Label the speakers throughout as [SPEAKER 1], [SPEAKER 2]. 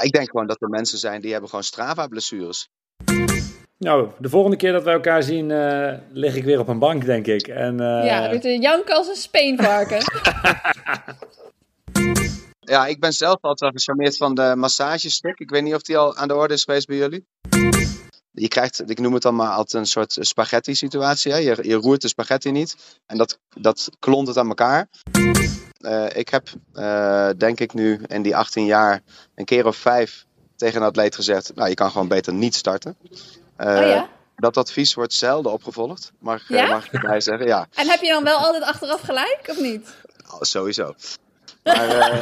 [SPEAKER 1] Ik denk gewoon dat er mensen zijn die hebben gewoon Strava-blessures.
[SPEAKER 2] Nou, de volgende keer dat wij elkaar zien, uh, lig ik weer op een bank, denk ik. En, uh...
[SPEAKER 3] Ja, met een jank als een speenvarken.
[SPEAKER 1] ja, ik ben zelf altijd wel gecharmeerd van de massagestuk. Ik weet niet of die al aan de orde is geweest bij jullie. Je krijgt, ik noem het dan maar altijd een soort spaghetti-situatie. Je, je roert de spaghetti niet en dat, dat klont het aan elkaar. Uh, ik heb, denk ik nu in die 18 jaar, een keer of vijf tegen een atleet gezegd: Nou, je kan gewoon beter niet starten.
[SPEAKER 3] Uh, oh ja?
[SPEAKER 1] Dat advies wordt zelden opgevolgd, mag, ja? mag ik erbij zeggen. Ja.
[SPEAKER 3] En heb je dan wel altijd achteraf gelijk, of niet?
[SPEAKER 1] Oh, sowieso. Maar,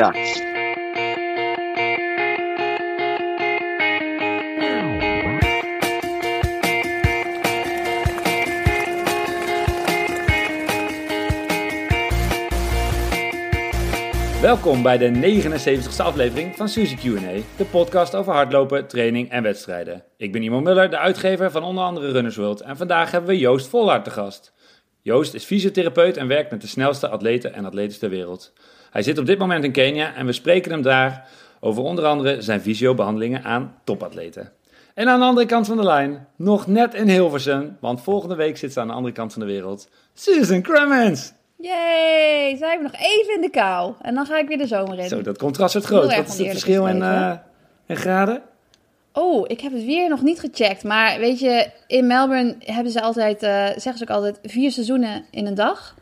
[SPEAKER 1] ja.
[SPEAKER 2] Welkom bij de 79ste aflevering van Suzy Q&A, de podcast over hardlopen, training en wedstrijden. Ik ben Imo Muller, de uitgever van onder andere Runners World en vandaag hebben we Joost Volhard te gast. Joost is fysiotherapeut en werkt met de snelste atleten en atletes ter wereld. Hij zit op dit moment in Kenia en we spreken hem daar over onder andere zijn fysiobehandelingen aan topatleten. En aan de andere kant van de lijn, nog net in Hilversum, want volgende week zit ze aan de andere kant van de wereld, Susan Cremens.
[SPEAKER 3] Yay, zijn we nog even in de kou. En dan ga ik weer de zomer in.
[SPEAKER 2] Zo, dat contrast wordt groot. Wat is het verschil in, uh, in graden?
[SPEAKER 3] Oh, ik heb het weer nog niet gecheckt. Maar weet je, in Melbourne hebben ze altijd, uh, zeggen ze ook altijd, vier seizoenen in een dag.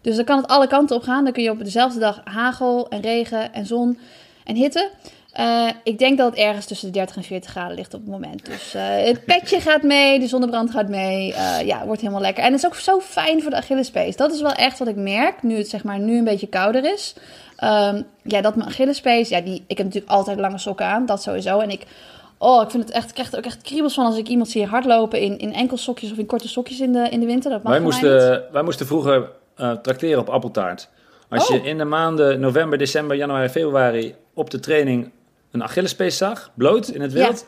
[SPEAKER 3] Dus dan kan het alle kanten op gaan. Dan kun je op dezelfde dag hagel en regen en zon en hitte. Uh, ik denk dat het ergens tussen de 30 en 40 graden ligt op het moment. Dus uh, het petje gaat mee, de zonnebrand gaat mee. Uh, ja, wordt helemaal lekker. En het is ook zo fijn voor de Achillespees. Dat is wel echt wat ik merk, nu het zeg maar nu een beetje kouder is. Um, ja, dat mijn Achillespees, ja, die, ik heb natuurlijk altijd lange sokken aan, dat sowieso. En ik, oh, ik vind het echt, ik krijg er ook echt kriebels van als ik iemand zie hardlopen in, in enkelsokjes of in korte sokjes in de, in de winter. Dat mag
[SPEAKER 2] wij, moesten, wij moesten vroeger tracteren op appeltaart. Als oh. je in de maanden november, december, januari, februari op de training een Achillespees zag, bloot in het wild,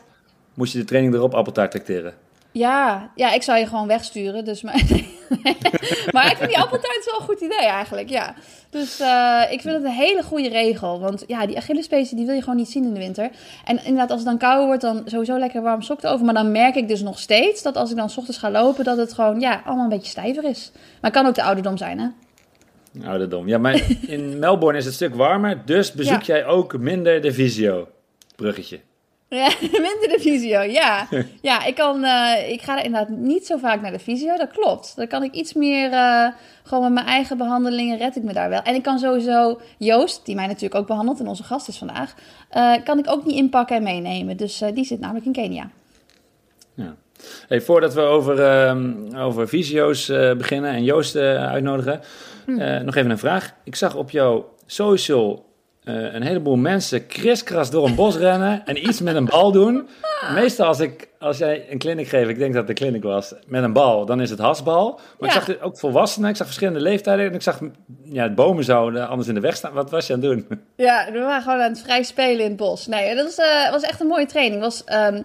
[SPEAKER 2] moest je de training erop appeltaart tracteren.
[SPEAKER 3] Ja, ja, ik zou je gewoon wegsturen. Dus maar, maar ik vind die appeltaart wel een goed idee eigenlijk, ja. Dus uh, ik vind het een hele goede regel. Want ja, die Achillespees die wil je gewoon niet zien in de winter. En inderdaad, als het dan koud wordt, dan sowieso lekker warm sok over. Maar dan merk ik dus nog steeds dat als ik dan s ochtends ga lopen, dat het gewoon ja, allemaal een beetje stijver is. Maar het kan ook de ouderdom zijn, hè?
[SPEAKER 2] Ouderdom. Ja, maar in Melbourne is het stuk warmer, dus bezoek jij ook minder de visio. Bruggetje.
[SPEAKER 3] Ja, minder de visio, ja. ja, ik, kan, uh, ik ga er inderdaad niet zo vaak naar de visio, dat klopt. Dan kan ik iets meer, uh, gewoon met mijn eigen behandelingen red ik me daar wel. En ik kan sowieso, Joost, die mij natuurlijk ook behandelt en onze gast is vandaag, uh, kan ik ook niet inpakken en meenemen. Dus die zit namelijk in Kenia.
[SPEAKER 2] Ja. Hey, voordat we over, um, over visio's beginnen en Joost uitnodigen, hm. nog even een vraag. Ik zag op jouw social uh, een heleboel mensen kriskras door een bos rennen en iets met een bal doen. Meestal als, ik, als jij een clinic geeft, ik denk dat het een clinic was, met een bal, dan is het hasbal. Maar ik zag ook volwassenen, ik zag verschillende leeftijden en ik zag ja, bomen zouden anders in de weg staan. Wat was je aan het doen?
[SPEAKER 3] Ja, we waren gewoon aan het vrij spelen in het bos. Nee, dat was, uh, was echt een mooie training. was... Um,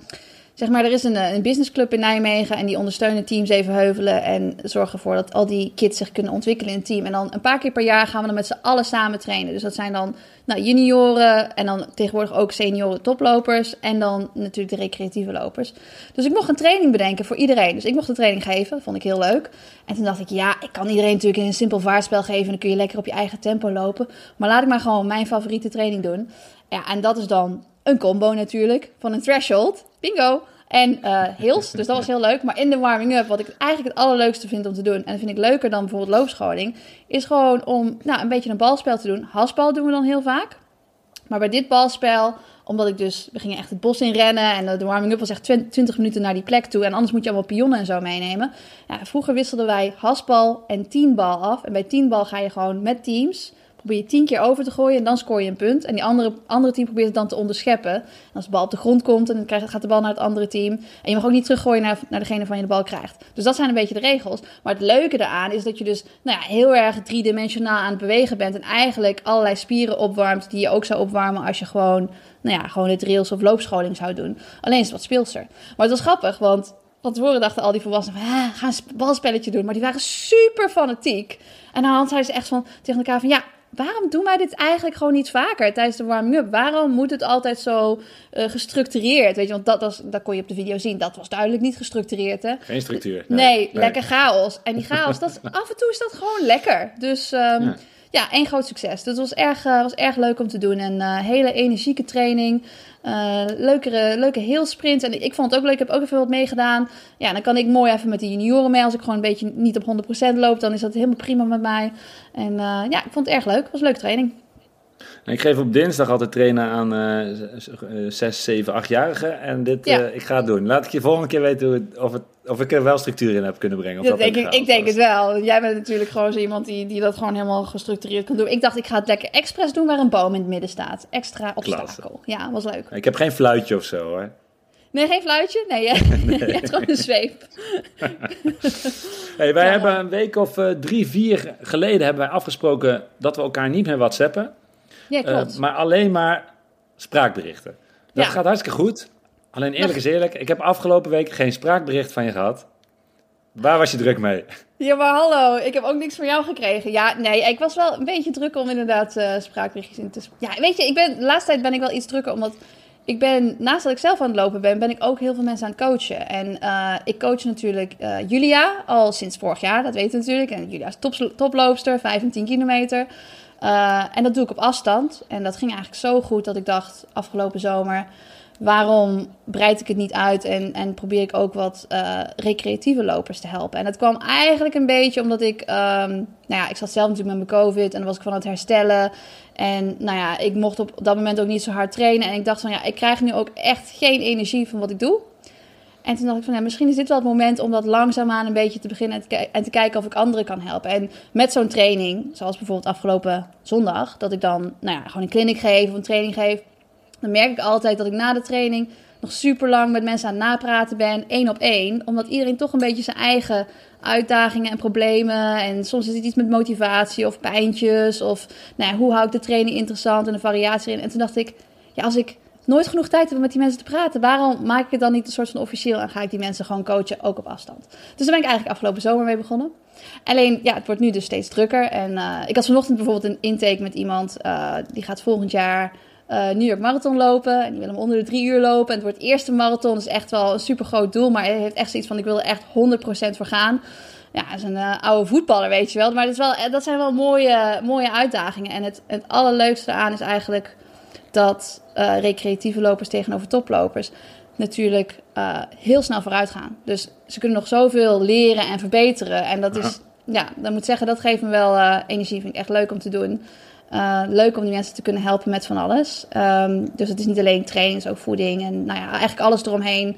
[SPEAKER 3] zeg maar, er is een, een businessclub in Nijmegen en die ondersteunen teams even heuvelen en zorgen ervoor dat al die kids zich kunnen ontwikkelen in een team. En dan een paar keer per jaar gaan we dan met z'n allen samen trainen. Dus dat zijn dan nou, junioren en dan tegenwoordig ook senioren toplopers en dan natuurlijk de recreatieve lopers. Dus ik mocht een training bedenken voor iedereen. Dus ik mocht de training geven, vond ik heel leuk. En toen dacht ik, ja, ik kan iedereen natuurlijk een simpel vaartspel geven, dan kun je lekker op je eigen tempo lopen. Maar laat ik maar gewoon mijn favoriete training doen. Ja, en dat is dan een combo natuurlijk van een threshold. Bingo! En uh, heels, dus dat was heel leuk. Maar in de warming-up, wat ik eigenlijk het allerleukste vind om te doen... en dat vind ik leuker dan bijvoorbeeld loopscholing... is gewoon om nou, een beetje een balspel te doen. Hasbal doen we dan heel vaak. Maar bij dit balspel, omdat ik dus... we gingen echt het bos in rennen... en de warming-up was echt 20 minuten naar die plek toe... en anders moet je allemaal pionnen en zo meenemen. Ja, vroeger wisselden wij hasbal en tienbal af. En bij tienbal ga je gewoon met teams probeer je tien keer over te gooien en dan scoor je een punt. En die andere, andere team probeert het dan te onderscheppen. En als de bal op de grond komt, dan krijgt, gaat de bal naar het andere team. En je mag ook niet teruggooien naar, naar degene van je de bal krijgt. Dus dat zijn een beetje de regels. Maar het leuke daaraan is dat je dus nou ja, heel erg driedimensionaal aan het bewegen bent. En eigenlijk allerlei spieren opwarmt die je ook zou opwarmen als je gewoon, nou ja, gewoon het rails of loopscholing zou doen. Alleen is het wat speelser. Maar het was grappig, want van tevoren dachten al die volwassenen van, ga een balspelletje doen. Maar die waren super fanatiek. En de hand zeiden ze echt van, tegen elkaar van, ja, waarom doen wij dit eigenlijk gewoon niet vaker tijdens de warming-up? Waarom moet het altijd zo uh, gestructureerd? Weet je, want dat, was, dat kon je op de video zien. Dat was duidelijk niet gestructureerd, hè?
[SPEAKER 2] Geen structuur.
[SPEAKER 3] Nee, lekker chaos. En die chaos, dat, af en toe is dat gewoon lekker. Dus um, ja. ja, één groot succes. Dus het was erg, uh, was erg leuk om te doen. En uh, hele energieke training. Uh, leukere, leuke heel sprint. En ik vond het ook leuk. Ik heb ook even wat meegedaan. Ja, dan kan ik mooi even met de junioren mee. Als ik gewoon een beetje niet op 100% loop, dan is dat helemaal prima met mij. En uh, ja, ik vond het erg leuk. Het was een leuke training.
[SPEAKER 2] Ik geef op dinsdag altijd trainen aan uh, 6, 7, 8-jarigen. En dit, ja. uh, ik ga het doen. Laat ik je volgende keer weten hoe het, of, het, of ik er wel structuur in heb kunnen brengen. Of
[SPEAKER 3] dat denk ik, ik denk het wel. Jij bent natuurlijk gewoon zo iemand die, die dat gewoon helemaal gestructureerd kan doen. Ik dacht, ik ga het lekker expres doen waar een boom in het midden staat. Extra obstakel. Ja, was leuk.
[SPEAKER 2] Ik heb geen fluitje of zo hoor.
[SPEAKER 3] Nee, geen fluitje? Nee, je, je hebt gewoon een zweep.
[SPEAKER 2] hey, wij ja, hebben een week of uh, drie, vier geleden hebben wij afgesproken dat we elkaar niet meer whatsappen.
[SPEAKER 3] Ja, klopt.
[SPEAKER 2] Uh, maar alleen maar spraakberichten. Dat ja. gaat hartstikke goed. Alleen eerlijk is eerlijk, ik heb afgelopen week geen spraakbericht van je gehad. Waar was je druk mee?
[SPEAKER 3] Ja, maar hallo, ik heb ook niks van jou gekregen. Ja, nee, ik was wel een beetje druk om inderdaad uh, spraakberichtjes in te... Ja, weet je, ik ben, de laatste tijd ben ik wel iets drukker, omdat ik ben, naast dat ik zelf aan het lopen ben, ben ik ook heel veel mensen aan het coachen. En uh, ik coach natuurlijk uh, Julia al sinds vorig jaar, dat weet je natuurlijk. En Julia is top, toploopster, 5 en 10 kilometer. Uh, en dat doe ik op afstand. En dat ging eigenlijk zo goed dat ik dacht afgelopen zomer: waarom breid ik het niet uit en, en probeer ik ook wat uh, recreatieve lopers te helpen? En dat kwam eigenlijk een beetje omdat ik, um, nou ja, ik zat zelf natuurlijk met mijn COVID en dan was ik van het herstellen. En nou ja, ik mocht op dat moment ook niet zo hard trainen. En ik dacht van ja, ik krijg nu ook echt geen energie van wat ik doe. En toen dacht ik van, ja, misschien is dit wel het moment om dat langzaamaan een beetje te beginnen en te, en te kijken of ik anderen kan helpen. En met zo'n training, zoals bijvoorbeeld afgelopen zondag, dat ik dan nou ja, gewoon een clinic geef of een training geef, dan merk ik altijd dat ik na de training nog super lang met mensen aan het napraten ben, één op één. Omdat iedereen toch een beetje zijn eigen uitdagingen en problemen. En soms is het iets met motivatie of pijntjes. Of nou ja, hoe hou ik de training interessant en de variatie erin. En toen dacht ik, ja, als ik nooit genoeg tijd heb om met die mensen te praten. Waarom maak ik het dan niet een soort van officieel en ga ik die mensen gewoon coachen, ook op afstand? Dus daar ben ik eigenlijk afgelopen zomer mee begonnen. Alleen, ja, het wordt nu dus steeds drukker. En uh, ik had vanochtend bijvoorbeeld een intake met iemand, uh, die gaat volgend jaar uh, New York Marathon lopen. En die wil hem onder de drie uur lopen. En het wordt eerste marathon, dus echt wel een super groot doel. Maar hij heeft echt zoiets van, ik wil er echt 100% voor gaan. Ja, hij is een oude voetballer, weet je wel. Maar dat, is wel, dat zijn wel mooie, mooie uitdagingen. En het, het allerleukste aan is eigenlijk dat uh, recreatieve lopers tegenover toplopers natuurlijk uh, heel snel vooruit gaan. Dus ze kunnen nog zoveel leren en verbeteren. En dat is, ja, dan moet zeggen, dat geeft me wel uh, energie. Vind ik echt leuk om te doen. leuk om die mensen te kunnen helpen met van alles. Um, dus het is niet alleen training, is ook voeding en nou ja, eigenlijk alles eromheen.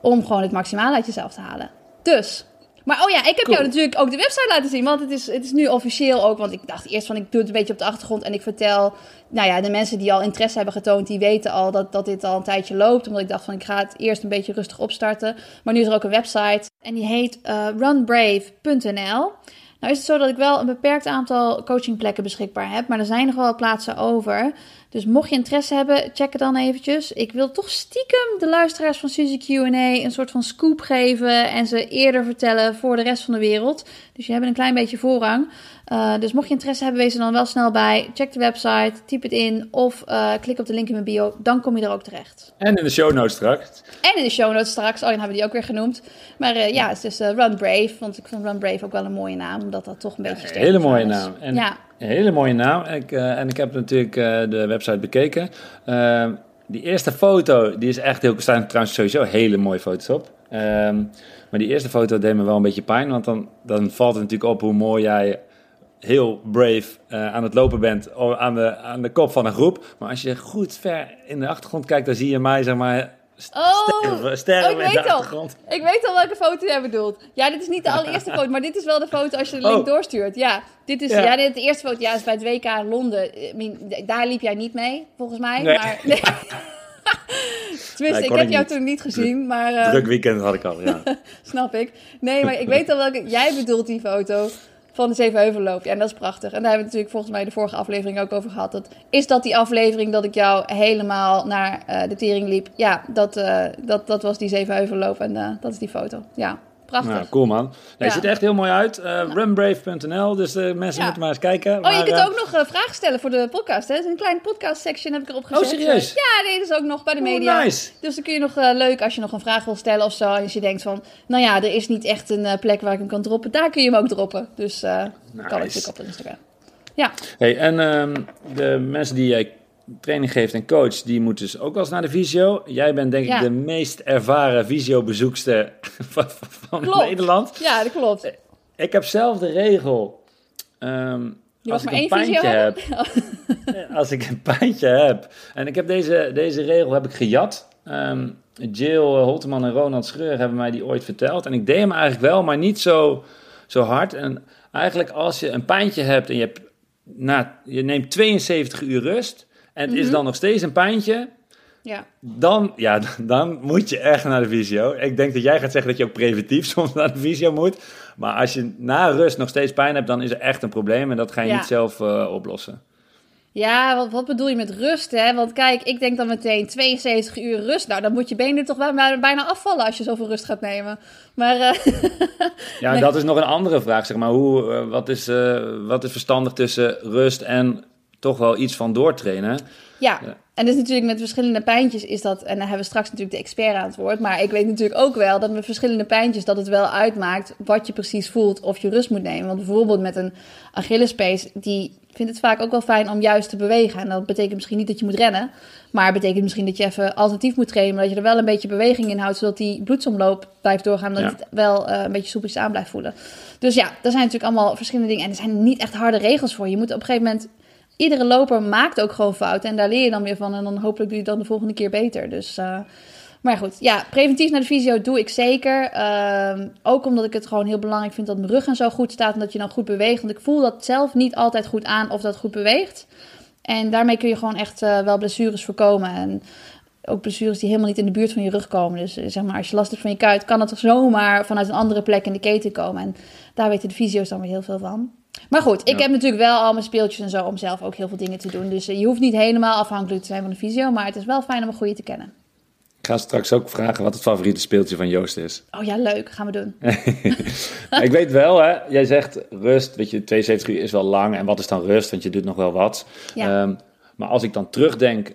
[SPEAKER 3] Om gewoon het maximale uit jezelf te halen. Dus maar oh ja, ik heb cool. jou natuurlijk ook de website laten zien. Want het is, het is nu officieel ook. Want ik dacht eerst van ik doe het een beetje op de achtergrond. En ik vertel. Nou ja, de mensen die al interesse hebben getoond. Die weten al dat, dat dit al een tijdje loopt. Omdat ik dacht van ik ga het eerst een beetje rustig opstarten. Maar nu is er ook een website. En die heet uh, runbrave.nl. Nou is het zo dat ik wel een beperkt aantal coachingplekken beschikbaar heb. Maar er zijn nog wel plaatsen over. Dus mocht je interesse hebben, check het dan eventjes. Ik wil toch stiekem de luisteraars van Suzy Q&A een soort van scoop geven en ze eerder vertellen voor de rest van de wereld. Dus je hebt een klein beetje voorrang. Uh, dus mocht je interesse hebben, wees er dan wel snel bij. Check de website, typ het in of uh, klik op de link in mijn bio. Dan kom je er ook terecht.
[SPEAKER 2] En in de show notes straks.
[SPEAKER 3] En in de show notes straks. Oh, dan hebben we die ook weer genoemd. Maar uh, ja, het is Run Brave. Want ik vond Run Brave ook wel een mooie naam. Omdat dat toch een beetje...
[SPEAKER 2] Ja, een hele mooie naam. En ja. Hele mooie naam. Ik, en ik heb natuurlijk de website bekeken. die eerste foto, die is echt heel... Er staan trouwens sowieso hele mooie foto's op. Um, maar die eerste foto deed me wel een beetje pijn. Want dan, dan valt het natuurlijk op hoe mooi jij heel brave uh, aan het lopen bent aan de, aan de kop van een groep. Maar als je goed ver in de achtergrond kijkt, dan zie je mij, zeg maar,
[SPEAKER 3] Oh,
[SPEAKER 2] sterren
[SPEAKER 3] oh, ik weet al. Ik weet al welke foto jij bedoelt. Ja, dit is niet de allereerste foto, maar dit is wel de foto als je de link oh. doorstuurt. Ja, dit is ja. ja dit, de eerste foto. Ja, is bij het WK in Londen. Daar liep jij niet mee, volgens mij. Nee. Maar, nee. Tenminste, ik heb jou niet. toen niet gezien, maar... Uh,
[SPEAKER 2] Druk weekend had ik al, ja.
[SPEAKER 3] snap ik. Nee, maar ik weet al welke... Jij bedoelt die foto van de Zevenheuvelloop. Ja, en dat is prachtig. En daar hebben we natuurlijk volgens mij de vorige aflevering ook over gehad. Dat, is dat die aflevering dat ik jou helemaal naar uh, de tering liep? Ja, dat, uh, dat, dat was die Zevenheuvelloop en uh, dat is die foto. Ja. Prachtig.
[SPEAKER 2] Nou, cool man. Nee,
[SPEAKER 3] Ja.
[SPEAKER 2] Ziet er echt heel mooi uit. Eh runbrave.nl, dus eh, mensen moeten maar eens kijken.
[SPEAKER 3] Oh, je kunt
[SPEAKER 2] eh,
[SPEAKER 3] ook nog vragen stellen voor de podcast. Hè? Er is een klein podcast section heb ik erop gezet.
[SPEAKER 2] Oh, serieus?
[SPEAKER 3] Ja, nee, dat is ook nog bij de
[SPEAKER 2] Oh,
[SPEAKER 3] media.
[SPEAKER 2] nice.
[SPEAKER 3] Dus dan kun je nog leuk als je nog een vraag wil stellen of zo. En als je denkt van, nou ja, er is niet echt een plek waar ik hem kan droppen. Daar kun je hem ook droppen. Dus eh kan
[SPEAKER 2] Nice.
[SPEAKER 3] natuurlijk op Instagram. Ja,
[SPEAKER 2] Hey, en ehm, de mensen die jij training geeft en coach, die moeten dus ook wel eens naar de visio. Jij bent denk ik de meest ervaren visio-bezoekster van. Nederland.
[SPEAKER 3] ja dat klopt.
[SPEAKER 2] Ik heb zelf de regel. ehm, als ik een pijntje heb, als ik een pijntje heb, en ik heb deze, deze regel heb ik gejat. Ehm Jill Holteman en Ronald Schreur hebben mij die ooit verteld. En ik deed hem eigenlijk wel, maar niet zo, zo hard. En eigenlijk als je een pijntje hebt en je, hebt, na, je neemt 72 uur rust... en het is dan nog steeds een pijntje...
[SPEAKER 3] Ja.
[SPEAKER 2] Dan, ja, dan moet je echt naar de visio. Ik denk dat jij gaat zeggen dat je ook preventief soms naar de visio moet. Maar als je na rust nog steeds pijn hebt, dan is er echt een probleem. En dat ga je
[SPEAKER 3] Ja.
[SPEAKER 2] niet zelf eh, oplossen.
[SPEAKER 3] Ja, wat, wat bedoel je met rust, hè? Want kijk, ik denk dan meteen 72 uur rust. Nou, dan moet je benen toch wel bijna- afvallen als je zoveel rust gaat nemen. Maar eh,
[SPEAKER 2] Ja,
[SPEAKER 3] Nee.
[SPEAKER 2] dat is nog een andere vraag. Zeg maar. Hoe, eh, wat, is, wat is verstandig tussen rust en toch wel iets van doortrainen?
[SPEAKER 3] ja, en dus natuurlijk met verschillende pijntjes is dat... En dan hebben we straks natuurlijk de expert aan het woord. Maar ik weet natuurlijk ook wel dat met verschillende pijntjes... dat het wel uitmaakt wat je precies voelt of je rust moet nemen. Want bijvoorbeeld met een Achillespees... die vindt het vaak ook wel fijn om juist te bewegen. En dat betekent misschien niet dat je moet rennen... maar het betekent misschien dat je even alternatief moet trainen... maar dat je er wel een beetje beweging in houdt... zodat die bloedsomloop blijft doorgaan... dat
[SPEAKER 2] Ja.
[SPEAKER 3] het wel eh, een beetje soepeltjes aan blijft voelen. Dus ja, er zijn natuurlijk allemaal verschillende dingen... en er zijn niet echt harde regels voor. Je moet op een gegeven moment... Iedere loper maakt ook gewoon fouten en daar leer je dan weer van. En dan hopelijk doe je dan de volgende keer beter. Dus, eh, maar goed, ja, preventief naar de fysio doe ik zeker. Ehm, ook omdat ik het gewoon heel belangrijk vind dat mijn rug en zo goed staat en dat je dan goed beweegt. Want ik voel dat zelf niet altijd goed aan of dat goed beweegt. En daarmee kun je gewoon echt eh, wel blessures voorkomen. En ook blessures die helemaal niet in de buurt van je rug komen. Dus eh, zeg maar, als je last hebt van je kuit, kan het er zomaar vanuit een andere plek in de keten komen. En daar weten de fysio's dan weer heel veel van. Maar goed, ik
[SPEAKER 2] Ja.
[SPEAKER 3] heb natuurlijk wel al mijn speeltjes en zo om zelf ook heel veel dingen te doen. Dus eh, je hoeft niet helemaal afhankelijk te zijn van de fysio. Maar het is wel fijn om een goede te kennen.
[SPEAKER 2] Ik ga straks ook vragen wat het favoriete speeltje van Joost is.
[SPEAKER 3] Oh ja, leuk. Gaan we doen.
[SPEAKER 2] Ik weet wel, hè, jij zegt rust, weet je, 72 uur is wel lang. En wat is dan rust? Want je doet nog wel wat.
[SPEAKER 3] Ja.
[SPEAKER 2] Ehm, maar als ik dan terugdenk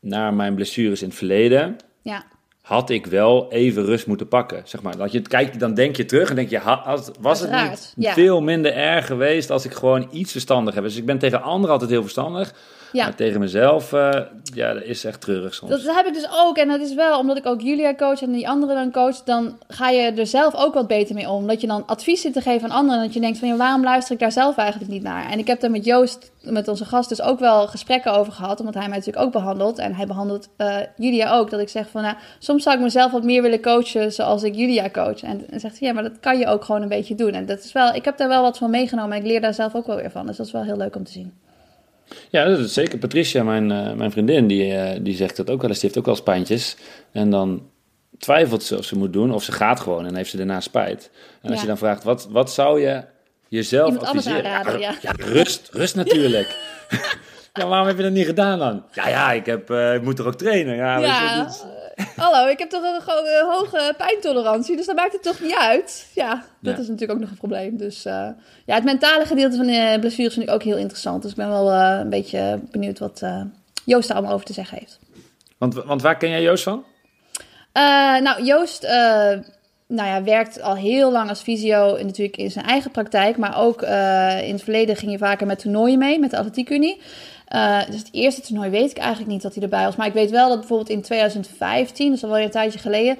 [SPEAKER 2] naar mijn blessures in het verleden,
[SPEAKER 3] Ja,
[SPEAKER 2] had ik wel even rust moeten pakken. Zeg maar. Dat je, kijk, dan denk je terug en denk je, ha- had- was het
[SPEAKER 3] Uiteraard,
[SPEAKER 2] niet
[SPEAKER 3] ja.
[SPEAKER 2] veel minder erg geweest als ik gewoon iets verstandig heb. Dus ik ben tegen anderen altijd heel verstandig.
[SPEAKER 3] ja.
[SPEAKER 2] Maar tegen mezelf, eh, ja, dat is echt treurig soms.
[SPEAKER 3] Dat heb ik dus ook. En dat is wel omdat ik ook Julia coach en die anderen dan coach. Dan ga je er zelf ook wat beter mee om. Dat je dan advies zit te geven aan anderen. En dat je denkt van ja, waarom luister ik daar zelf eigenlijk niet naar? En ik heb daar met Joost, met onze gast, dus ook wel gesprekken over gehad. Omdat hij mij natuurlijk ook behandelt. En hij behandelt eh, Julia ook. Dat ik zeg van nou, soms zou ik mezelf wat meer willen coachen zoals ik Julia coach. En zegt hij ja, maar dat kan je ook gewoon een beetje doen. En dat is wel, ik heb daar wel wat van meegenomen. En ik leer daar zelf ook wel weer van. Dus dat is wel heel leuk om te zien.
[SPEAKER 2] Ja, dat is zeker. Patricia, mijn, eh, mijn vriendin, die, eh, die zegt dat ook wel eens. Die heeft ook wel pijntjes. En dan twijfelt ze of ze moet doen, of ze gaat gewoon en heeft ze daarna spijt. En als
[SPEAKER 3] Ja.
[SPEAKER 2] je dan vraagt, wat, wat zou je jezelf
[SPEAKER 3] anders
[SPEAKER 2] adviseren?
[SPEAKER 3] aanraden, ja.
[SPEAKER 2] rust, rust natuurlijk. ja, waarom heb je dat niet gedaan dan? Ja, ja, ik, heb, eh, ik moet er ook trainen. Ja, weet je,
[SPEAKER 3] Ja,
[SPEAKER 2] dat is-
[SPEAKER 3] eh, hallo, ik heb toch een gewoon een hoge pijntolerantie, dus dat maakt het toch niet uit. Ja, dat is natuurlijk ook nog een probleem. Dus eh, ja, het mentale gedeelte van de blessures vind ik ook heel interessant. Dus ik ben wel eh, een beetje benieuwd wat eh, Joost daar allemaal over te zeggen heeft.
[SPEAKER 2] want, want waar ken jij Joost van?
[SPEAKER 3] Eh, nou, Joost eh, nou ja, werkt al heel lang als fysio en natuurlijk in zijn eigen praktijk. Maar ook eh, in het verleden ging hij vaker met toernooien mee, met de Atletiekunie. Eh dus het eerste toernooi weet ik eigenlijk niet dat hij erbij was. Maar ik weet wel dat bijvoorbeeld in 2015, dus al wel een tijdje geleden...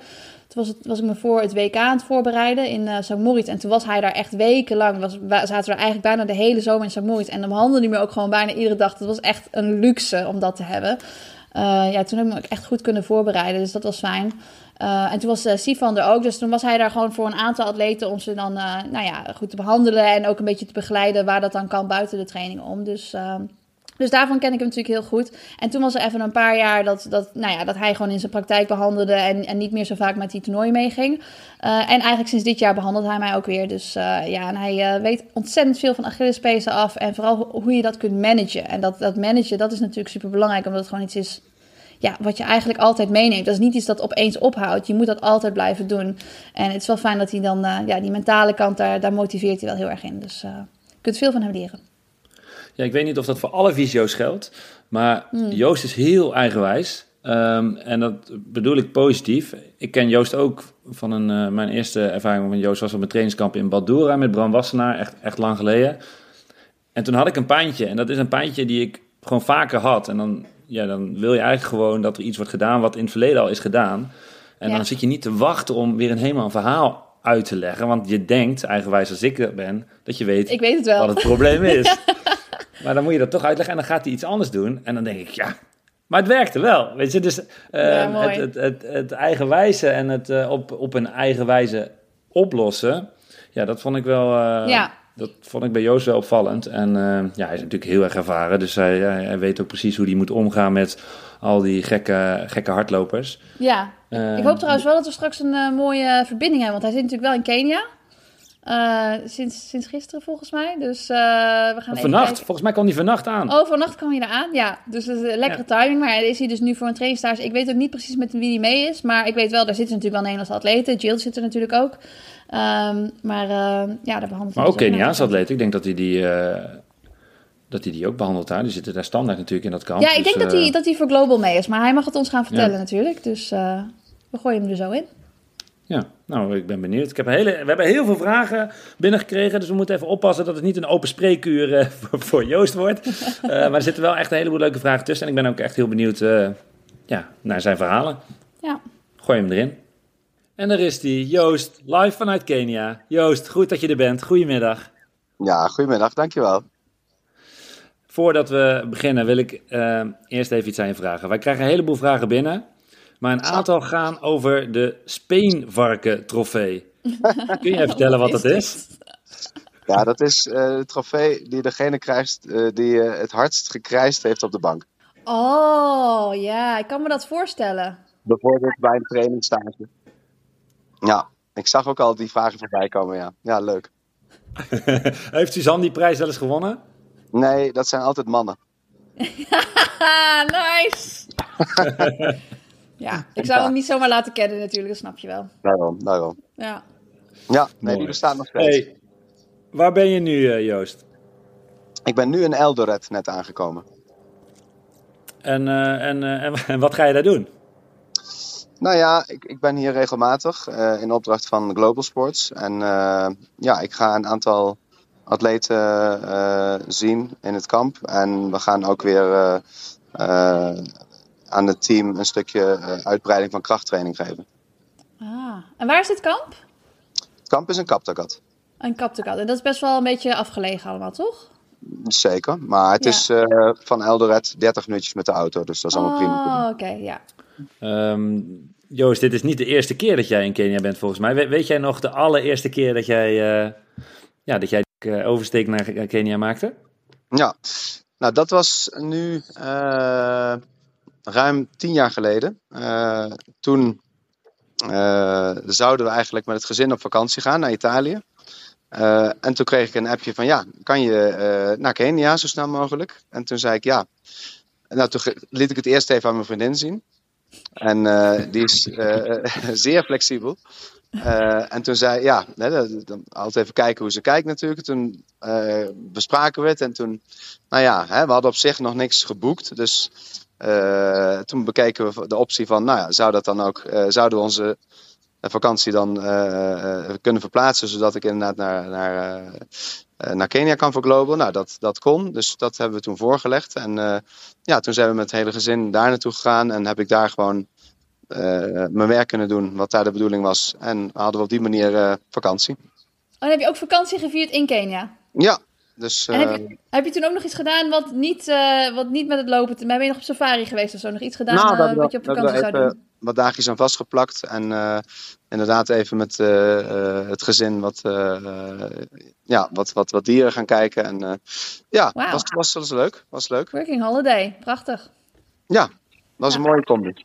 [SPEAKER 3] Toen was, het, was ik me voor het WK aan het voorbereiden in St. Moritz. En toen was hij daar echt wekenlang. Was, wa- zaten we eigenlijk bijna de hele zomer in St. Moritz. En dan behandelde hij me ook gewoon bijna iedere dag. Het was echt een luxe om dat te hebben. Ja, toen heb ik me ook echt goed kunnen voorbereiden. Dus dat was fijn. Eh, en toen was eh Sifan er ook. Dus toen was hij daar gewoon voor een aantal atleten om ze dan eh, nou ja, goed te behandelen. En ook een beetje te begeleiden waar dat dan kan buiten de training om. Dus, eh, dus daarvan ken ik hem natuurlijk heel goed. En toen was er even een paar jaar dat, dat, nou ja, dat hij gewoon in zijn praktijk behandelde. En, en niet meer zo vaak met die toernooien meeging. En eigenlijk sinds dit jaar behandelt hij mij ook weer. Dus ja, en hij weet ontzettend veel van Achillespezen af. En vooral ho- hoe je dat kunt managen. En dat, dat managen, dat is natuurlijk super belangrijk. Omdat het gewoon iets is ja, wat je eigenlijk altijd meeneemt. Dat is niet iets dat opeens ophoudt. Je moet dat altijd blijven doen. En het is wel fijn dat hij dan, uh, ja, die mentale kant, daar, daar motiveert hij wel heel erg in. Dus uh, je kunt veel van hem leren.
[SPEAKER 2] Ja, ik weet niet of dat voor alle visio's geldt. Maar hmm. Joost is heel eigenwijs. Um, en dat bedoel ik positief. Ik ken Joost ook van een, uh, mijn eerste ervaring met Joost was op een trainingskamp in Badura met Bram Wassenaar, echt, echt lang geleden. En toen had ik een pijntje. En dat is een pijntje die ik gewoon vaker had. En dan, ja, dan wil je eigenlijk gewoon dat er iets wordt gedaan wat in het verleden al is gedaan. En ja. dan zit je niet te wachten om weer een helemaal verhaal uit te leggen. Want je denkt, eigenwijs als ik ben, dat je weet,
[SPEAKER 3] ik weet het wel.
[SPEAKER 2] wat het probleem is. maar dan moet je dat toch uitleggen en dan gaat hij iets anders doen. En dan denk ik, ja, maar het werkte wel, weet je. Dus uh, ja, het, het, het, het, eigenwijze en het uh, op, op een eigen wijze oplossen... Ja, dat vond ik wel... Uh, ja. Dat vond ik bij Joost wel opvallend. En ja, hij is natuurlijk heel erg ervaren. Dus hij, hij weet ook precies hoe hij moet omgaan met al die gekke, gekke hardlopers.
[SPEAKER 3] Ja, ik hoop trouwens wel dat we straks een mooie verbinding hebben. Want hij zit natuurlijk wel in Kenia. Uh, sinds, sinds gisteren volgens mij. Dus uh, we gaan
[SPEAKER 2] Vannacht, volgens mij kwam hij vannacht aan.
[SPEAKER 3] Oh, vannacht kwam hij eraan, ja. Dus dat is een lekkere ja. timing. Maar is hij dus nu voor een trainingstage. Ik weet ook niet precies met wie hij mee is. Maar ik weet wel, daar zitten natuurlijk wel Nederlandse atleten. Jill zit er natuurlijk ook. Um, maar uh, ja, daar behandelt
[SPEAKER 2] Maar ook Keniaanse atleten. Ik denk dat hij die... dat hij die ook behandelt daar. Die zitten daar standaard natuurlijk in dat kamp.
[SPEAKER 3] Ja, ik dus, denk dat, hij, dat hij voor Global mee is. Maar hij mag het ons gaan vertellen ja. natuurlijk. Dus we gooien hem er zo in.
[SPEAKER 2] Ja, nou, ik ben benieuwd. Ik heb hele, we hebben heel veel vragen binnengekregen, dus we moeten even oppassen dat het niet een open spreekuur uh, voor, voor, Joost wordt. Uh, maar er zitten wel echt een heleboel leuke vragen tussen en ik ben ook echt heel benieuwd uh, ja, naar zijn verhalen.
[SPEAKER 3] Ja.
[SPEAKER 2] Gooi hem erin. En daar is hij, Joost, live vanuit Kenia. Joost, goed dat je er bent. Goedemiddag.
[SPEAKER 1] Ja, goedemiddag, dankjewel.
[SPEAKER 2] Voordat we beginnen wil ik eerst even iets aan je vragen. Wij krijgen een heleboel vragen binnen. Maar een aantal gaan over de Speenvarken-trofee. Kun je even vertellen wat dat is?
[SPEAKER 1] Ja, dat is uh, de trofee die degene krijgt uh, die uh, het hardst gekrijsd heeft op de bank.
[SPEAKER 3] Oh, ja, ik kan me dat voorstellen.
[SPEAKER 1] Bijvoorbeeld bij een trainingstage. Ja, ik zag ook al die vragen voorbij komen, ja. Ja, leuk.
[SPEAKER 2] heeft Suzanne die prijs wel eens gewonnen?
[SPEAKER 1] Nee, dat zijn altijd mannen.
[SPEAKER 3] nice! Ja, ik zou hem niet zomaar laten kennen natuurlijk, dat snap je wel.
[SPEAKER 1] Daarom, daarom.
[SPEAKER 3] Ja.
[SPEAKER 1] Ja, nee, die bestaat nog steeds. Hey,
[SPEAKER 2] waar ben je nu, uh, Joost?
[SPEAKER 1] Ik ben nu in Eldoret net aangekomen.
[SPEAKER 2] En, uh, en, uh, en, en, wat ga je daar doen?
[SPEAKER 1] Nou ja, ik, ik ben hier regelmatig in opdracht van Global Sports. En ja, ik ga een aantal atleten zien in het kamp. En we gaan ook weer aan het team een stukje uh, uitbreiding van krachttraining geven.
[SPEAKER 3] Ah, en waar is dit kamp?
[SPEAKER 1] Het kamp is in Kaptagat.
[SPEAKER 3] Een Kaptagat. En dat is best wel een beetje afgelegen allemaal, toch?
[SPEAKER 1] Zeker, maar het ja. is uh, van Eldoret 30 minuutjes met de auto, dus dat is allemaal
[SPEAKER 3] oh,
[SPEAKER 1] prima.
[SPEAKER 3] oké, okay, ja.
[SPEAKER 2] Um, Joost, dit is niet de eerste keer dat jij in Kenia bent volgens mij. We, weet jij nog de allereerste keer dat jij, uh, ja, dat jij uh, oversteek naar Kenia maakte?
[SPEAKER 1] Ja, nou dat was nu ruim tien jaar geleden. Toen zouden we eigenlijk met het gezin op vakantie gaan naar Italië. En toen kreeg ik een appje van ja, kan je naar Kenia zo snel mogelijk? En toen zei ik ja. Nou, toen liet ik het eerst even aan mijn vriendin zien. En die is zeer flexibel. En toen zei ja, hè, dan altijd even kijken hoe ze kijkt natuurlijk. Toen uh, bespraken we het en toen, nou ja, hè, we hadden op zich nog niks geboekt. Dus toen bekeken we de optie van, nou ja, zou dat dan ook, zouden we onze vakantie dan kunnen verplaatsen, zodat ik inderdaad naar, naar, naar Kenia kan voor Global. Nou, dat, dat kon, dus dat hebben we toen voorgelegd. En ja, toen zijn we met het hele gezin daar naartoe gegaan en heb ik daar gewoon mijn werk kunnen doen, wat daar de bedoeling was. En hadden we op die manier vakantie.
[SPEAKER 3] Oh, heb je ook vakantie gevierd in Kenia?
[SPEAKER 1] Ja, dus,
[SPEAKER 3] uh, heb, je, heb, je, toen ook nog iets gedaan wat niet, uh, wat niet met het lopen... Ben je nog op safari geweest of zo? Nog iets gedaan
[SPEAKER 1] nou,
[SPEAKER 3] uh, wat je op vakantie zou doen?
[SPEAKER 1] Wat dagjes aan vastgeplakt. En inderdaad even met het gezin wat, ja, wat, wat, wat dieren gaan kijken. En ja, wow. was, was, was leuk. Was leuk.
[SPEAKER 3] Working holiday, prachtig.
[SPEAKER 1] Ja, was ja. een mooie combi.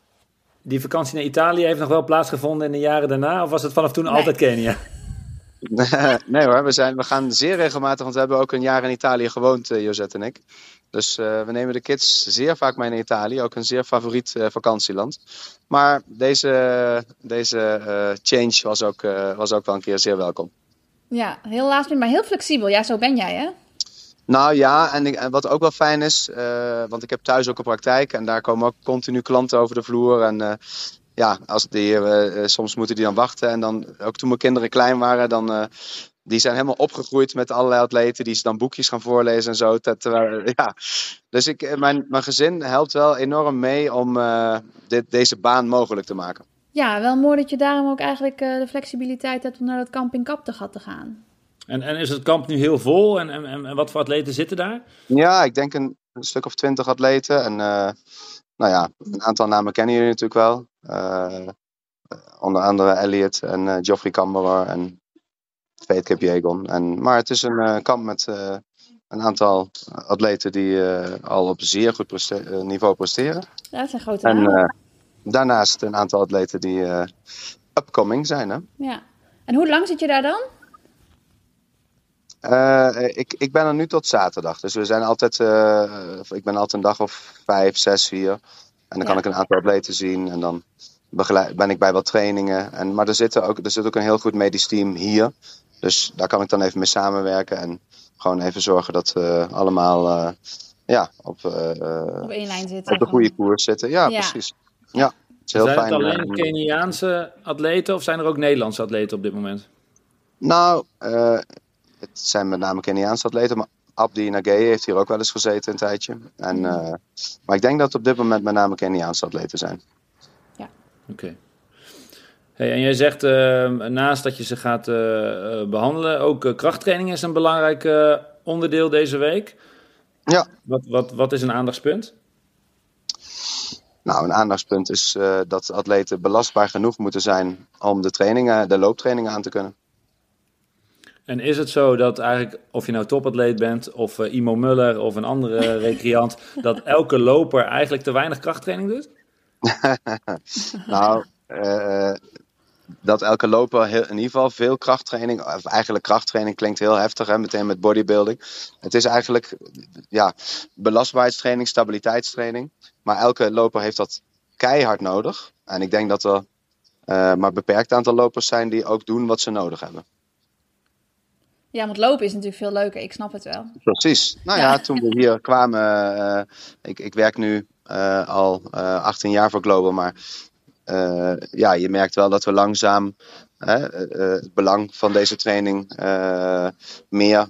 [SPEAKER 2] Die vakantie naar Italië heeft nog wel plaatsgevonden in de jaren daarna? Of was het vanaf toen nee. altijd Kenia?
[SPEAKER 1] nee hoor, we, zijn, we gaan zeer regelmatig, want we hebben ook een jaar in Italië gewoond, Josette en ik. Dus uh, we nemen de kids zeer vaak mee naar Italië. Ook een zeer favoriet uh, vakantieland. Maar deze, deze uh, change was ook, was ook wel een keer zeer welkom.
[SPEAKER 3] Ja, heel laatst, maar heel flexibel. Ja, zo ben jij hè?
[SPEAKER 1] Nou ja, en, ik, en wat ook wel fijn is, want ik heb thuis ook een praktijk. En daar komen ook continu klanten over de vloer. En ja, als die, soms moeten die dan wachten. En dan, ook toen mijn kinderen klein waren, dan die zijn helemaal opgegroeid met allerlei atleten die ze dan boekjes gaan voorlezen en zo. Terwijl, ja. Dus ik, eh, mijn, mijn gezin helpt wel enorm mee om uh, dit, deze baan mogelijk te maken.
[SPEAKER 3] Ja, wel mooi dat je daarom ook eigenlijk uh, de flexibiliteit hebt om naar dat kamp in Kaptegat te gaan.
[SPEAKER 2] En, en is het kamp nu heel vol en, en, en wat voor atleten zitten daar?
[SPEAKER 1] Ja, ik denk een, een stuk of twintig atleten. En uh, nou ja, een aantal namen kennen jullie natuurlijk wel. onder andere Elliot en Geoffrey Kammerer en Fate Jagon. En, maar het is een uh, kamp met uh, een aantal atleten die uh, al op zeer goed preste niveau presteren.
[SPEAKER 3] Ja, dat zijn grote
[SPEAKER 1] En daarnaast een aantal atleten die upcoming zijn. Hè?
[SPEAKER 3] Ja. En hoe lang zit je daar dan?
[SPEAKER 1] ik, ik ben er nu tot zaterdag. Dus we zijn altijd, ik ben altijd een dag of vijf, zes hier. En dan kan ik een aantal atleten zien. En dan begeleid, ben ik bij wat trainingen. En, maar er, zitten ook, er zit ook een heel goed medisch team hier. Dus daar kan ik dan even mee samenwerken en gewoon even zorgen dat we allemaal uh, ja, op, uh,
[SPEAKER 3] op één lijn zitten.
[SPEAKER 1] Op de goede koers zitten. Ja, ja. precies. Ja, het
[SPEAKER 2] is heel zijn fijn. het alleen Keniaanse atleten of zijn er ook Nederlandse atleten op dit moment?
[SPEAKER 1] Nou, uh, het zijn met name Keniaanse atleten, maar Abdi Nagee heeft hier ook wel eens gezeten een tijdje. En, uh, maar ik denk dat het op dit moment met name Keniaanse atleten zijn.
[SPEAKER 3] Ja.
[SPEAKER 2] Oké. Hey, en jij zegt uh, naast dat je ze gaat uh, behandelen, ook krachttraining is een belangrijk onderdeel deze week.
[SPEAKER 1] Ja.
[SPEAKER 2] Wat, wat, wat is een aandachtspunt?
[SPEAKER 1] Nou, een aandachtspunt is dat atleten belastbaar genoeg moeten zijn om de trainingen, de looptrainingen aan te kunnen.
[SPEAKER 2] En is het zo dat eigenlijk, of je nou topatleet bent, of Imo Muller of een andere recreant, dat elke loper eigenlijk te weinig krachttraining doet?
[SPEAKER 1] nou, dat elke loper in ieder geval veel krachttraining, of eigenlijk krachttraining klinkt heel heftig, hè, meteen met bodybuilding. Het is eigenlijk ja, belastbaarheidstraining, stabiliteitstraining. Maar elke loper heeft dat keihard nodig. En ik denk dat er uh, maar een beperkt aantal lopers zijn die ook doen wat ze nodig hebben.
[SPEAKER 3] Ja, want lopen is natuurlijk veel leuker. Ik snap het wel.
[SPEAKER 1] Precies. Nou ja, toen we hier kwamen, uh, ik, ik werk nu uh, al 18 jaar voor Global, maar uh, ja, je merkt wel dat we langzaam hè, uh, het belang van deze training uh, meer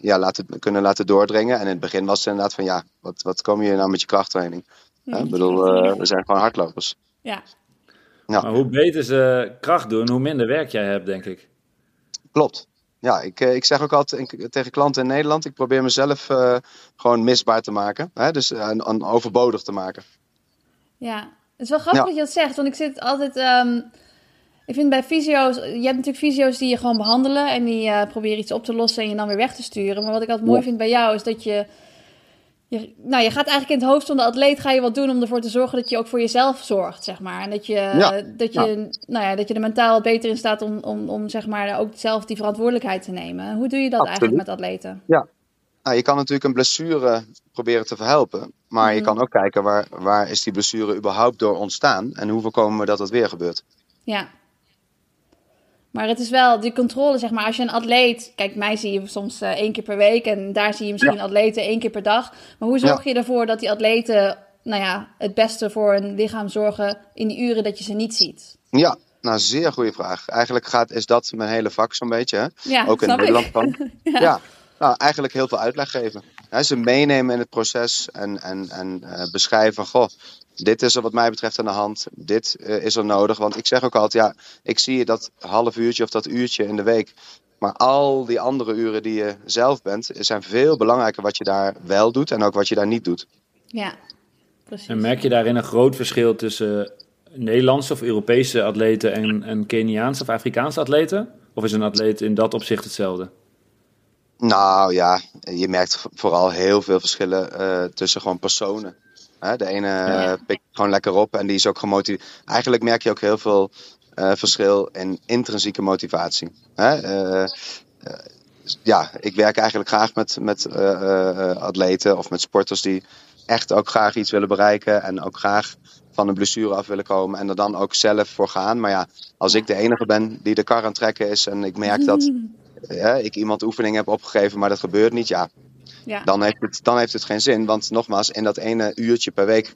[SPEAKER 1] ja, laten, kunnen laten doordringen. En in het begin was het inderdaad van ja, wat, wat kom je nou met je krachttraining? Ik bedoel, we zijn gewoon hardlopers.
[SPEAKER 3] Ja.
[SPEAKER 2] ja. Maar hoe beter ze kracht doen, hoe minder werk jij hebt, denk ik.
[SPEAKER 1] Klopt. Ja, ik, ik zeg ook altijd tegen klanten in Nederland, ik probeer mezelf gewoon misbaar te maken. Hè? Dus uh, overbodig te maken.
[SPEAKER 3] Ja, het is wel grappig dat je dat zegt, want ik zit altijd. Um, ik vind bij fysio's, je hebt natuurlijk fysio's die je gewoon behandelen en die uh, proberen iets op te lossen en je dan weer weg te sturen. Maar wat ik altijd mooi vind bij jou is dat je, je, nou, je gaat eigenlijk in het hoofd van de atleet ga je wat doen om ervoor te zorgen dat je ook voor jezelf zorgt, zeg maar. En dat je, ja. dat je, Nou ja, dat je er mentaal beter in staat om, om, om zeg maar ook zelf die verantwoordelijkheid te nemen. Hoe doe je dat Absoluut. eigenlijk met atleten?
[SPEAKER 1] Ja, nou, je kan natuurlijk een blessure proberen te verhelpen. Maar je mhm. kan ook kijken waar, waar is die blessure überhaupt door ontstaan. En hoe voorkomen we dat het weer gebeurt.
[SPEAKER 3] Ja. Maar het is wel die controle, zeg maar. Als je een atleet. Kijk, mij zie je soms uh, één keer per week. En daar zie je misschien ja. atleten één keer per dag. Maar hoe zorg je ervoor dat die atleten. Nou ja, het beste voor hun lichaam zorgen in die uren dat je ze niet ziet?
[SPEAKER 1] Ja, nou, zeer goede vraag. Eigenlijk gaat, is dat mijn hele vak zo'n beetje. Hè? Ja, ook in Nederland van. ja. ja. Nou, eigenlijk heel veel uitleg geven. ze meenemen in het proces en, en, en uh, beschrijven: goh, dit is er wat mij betreft aan de hand, dit uh, is er nodig. Want ik zeg ook altijd: ja, ik zie je dat half uurtje of dat uurtje in de week. Maar al die andere uren die je zelf bent, zijn veel belangrijker wat je daar wel doet en ook wat je daar niet doet.
[SPEAKER 3] Ja, precies.
[SPEAKER 2] En merk je daarin een groot verschil tussen Nederlandse of Europese atleten en, en Keniaanse of Afrikaanse atleten? Of is een atleet in dat opzicht hetzelfde?
[SPEAKER 1] Nou ja, je merkt vooral heel veel verschillen uh, tussen gewoon personen. Hè? De ene ja. pikt gewoon lekker op en die is ook gemotiveerd. Eigenlijk merk je ook heel veel uh, verschil in intrinsieke motivatie. Hè? Uh, ja, ik werk eigenlijk graag met, met atleten of met sporters die echt ook graag iets willen bereiken. En ook graag van een blessure af willen komen. En er dan ook zelf voor gaan. Maar ja, als ik de enige ben die de kar aan het trekken is. En ik merk dat ik iemand oefening heb opgegeven, maar dat gebeurt niet. Ja, ja. Dan, heeft het, dan heeft het geen zin. Want nogmaals, in dat ene uurtje per week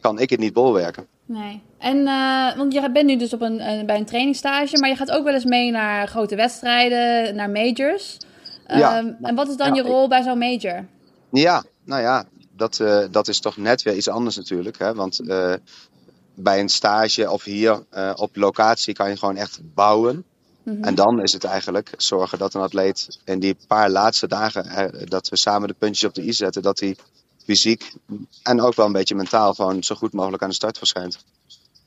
[SPEAKER 1] kan ik het niet bolwerken.
[SPEAKER 3] Nee. En, uh, want je bent nu dus op een, bij een trainingstage, maar je gaat ook wel eens mee naar grote wedstrijden, naar majors. Ja. Ehm, en wat is dan je rol bij zo'n major?
[SPEAKER 1] Ja, nou ja, dat, uh, dat is toch net weer iets anders natuurlijk. Hè? Want bij een stage of hier op locatie kan je gewoon echt bouwen. Mhm. En dan is het eigenlijk zorgen dat een atleet in die paar laatste dagen, dat we samen de puntjes op de i zetten, dat hij fysiek en ook wel een beetje mentaal gewoon zo goed mogelijk aan de start verschijnt.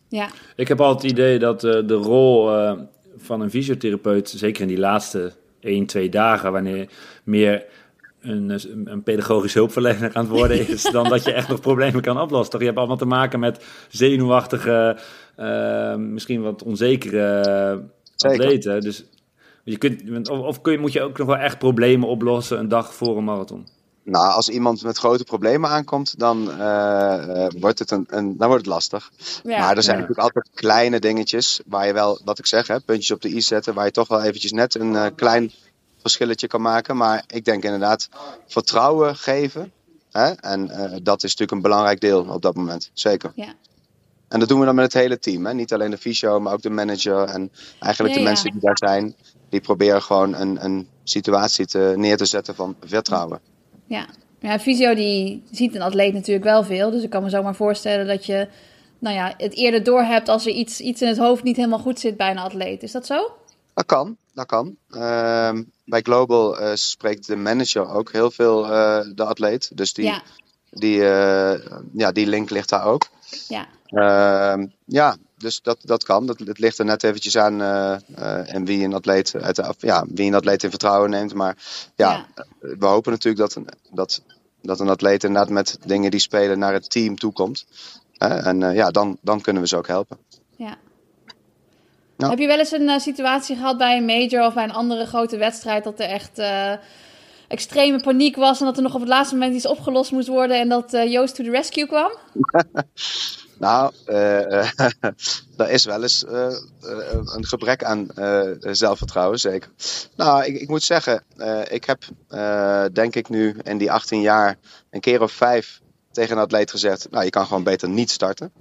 [SPEAKER 2] Ja. Ik heb altijd het idee dat uh, de rol uh, van een fysiotherapeut, zeker in die laatste 1, 2 dagen, wanneer meer een, een pedagogisch hulpverlener aan het worden is, dan dat je echt nog problemen kan oplossen. Toch? Je hebt allemaal te maken met zenuwachtige, uh, misschien wat onzekere atleten. Dus je kunt, of, of kun je, moet je ook nog wel echt problemen oplossen een dag voor een marathon?
[SPEAKER 1] Nou, als iemand met grote problemen aankomt, dan, uh, wordt, het een, een, dan wordt het lastig. maar er zijn natuurlijk altijd kleine dingetjes waar je wel, wat ik zeg, hè, puntjes op de i zetten, waar je toch wel eventjes net een uh, klein verschilletje kan maken. Maar ik denk inderdaad vertrouwen geven. Hè? En dat is natuurlijk een belangrijk deel op dat moment. Zeker. Ja. En dat doen we dan met het hele team. Hè? Niet alleen de fysio, maar ook de manager. En eigenlijk de mensen die daar zijn. Die proberen gewoon een, een situatie te, neer te zetten van vertrouwen.
[SPEAKER 3] Ja. ja, fysio die ziet een atleet natuurlijk wel veel. Dus ik kan me zomaar voorstellen dat je nou ja, het eerder doorhebt als er iets, iets in het hoofd niet helemaal goed zit bij een atleet. Is dat zo?
[SPEAKER 1] Dat kan, dat kan. Ehm, bij Global uh, spreekt de manager ook heel veel uh, de atleet. Dus die, ja. die, uh, ja, die link ligt daar ook. Ja. Ehm, ja, dus dat, dat kan. Dat, het ligt er net eventjes aan uh, en wie een atleet uit de, ja, wie een atleet in vertrouwen neemt. Maar ja, we hopen natuurlijk dat, dat, dat een atleet inderdaad met dingen die spelen naar het team toekomt. en uh, ja, dan, dan kunnen we ze ook helpen. Ja.
[SPEAKER 3] Heb je wel eens een situatie gehad bij een major of bij een andere grote wedstrijd dat er echt extreme paniek was en dat er nog op het laatste moment iets opgelost moest worden en dat Joost to the rescue kwam?
[SPEAKER 1] Nou, uh, er is wel eens een gebrek aan zelfvertrouwen, zeker. Nou, ik, ik moet zeggen, ik heb denk ik nu in die 18 jaar een keer of vijf tegen een atleet gezegd: Nou, je kan gewoon beter niet starten.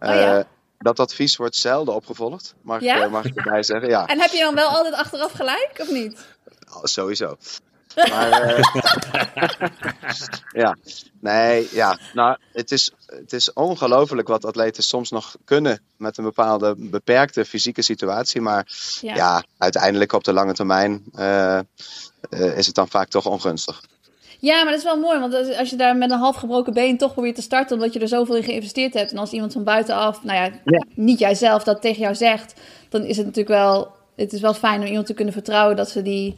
[SPEAKER 1] Oh, ja. Dat advies wordt zelden opgevolgd, mag, ja? ik, mag ik erbij zeggen. Ja.
[SPEAKER 3] En heb je dan wel altijd achteraf gelijk, of niet?
[SPEAKER 1] Oh, sowieso. Maar, uh, ja, nee, ja. Nou, het is, het is ongelooflijk wat atleten soms nog kunnen met een bepaalde beperkte fysieke situatie. Maar ja, uiteindelijk op de lange termijn uh, uh, is het dan vaak toch ongunstig.
[SPEAKER 3] Ja, maar dat is wel mooi, want als je daar met een half gebroken been toch probeert te starten, omdat je er zoveel in geïnvesteerd hebt. En als iemand van buitenaf, nou ja, ja. niet jijzelf, dat tegen jou zegt, dan is het natuurlijk wel, het is wel fijn om iemand te kunnen vertrouwen dat ze die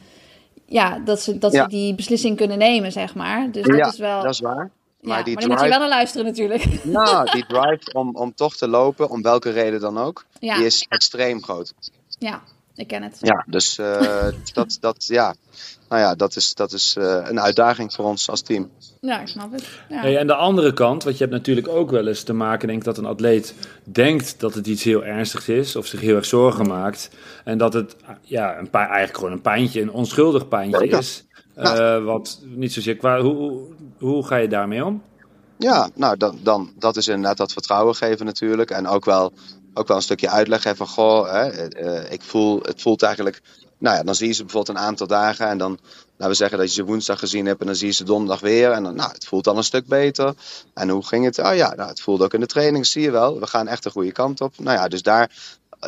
[SPEAKER 3] ja, dat ze, dat ze die beslissing kunnen nemen, zeg maar. Dus dat
[SPEAKER 1] ja,
[SPEAKER 3] is wel.
[SPEAKER 1] Dat is waar.
[SPEAKER 3] Maar, ja, die maar drive... moet je wel naar luisteren natuurlijk.
[SPEAKER 1] Nou, die drive om, om toch te lopen, om welke reden dan ook, die is extreem groot.
[SPEAKER 3] Ja, ik ken het.
[SPEAKER 1] Ja, dus uh, dat, dat, ja. Nou ja, dat is, dat is uh, een uitdaging voor ons als team.
[SPEAKER 3] Ja, ik snap het. Ja.
[SPEAKER 2] Hey, en de andere kant, want je hebt natuurlijk ook wel eens te maken, denk dat een atleet denkt dat het iets heel ernstigs is, of zich heel erg zorgen maakt. En dat het ja, een paar, eigenlijk gewoon een pijntje, een onschuldig pijntje is. Uh, wat niet zozeer qua. Hoe, hoe, hoe ga je daarmee om?
[SPEAKER 1] Ja, nou, dan, dan, dat is inderdaad dat vertrouwen geven natuurlijk. En ook wel, ook wel een stukje uitleg van, goh, hè, uh, ik voel, het voelt eigenlijk nou ja, dan zie je ze bijvoorbeeld een aantal dagen en dan, laten we zeggen dat je ze woensdag gezien hebt en dan zie je ze donderdag weer en dan, nou, het voelt dan een stuk beter. En hoe ging het? Oh ja, nou, het voelde ook in de training, zie je wel. We gaan echt de goede kant op. Nou ja, dus daar,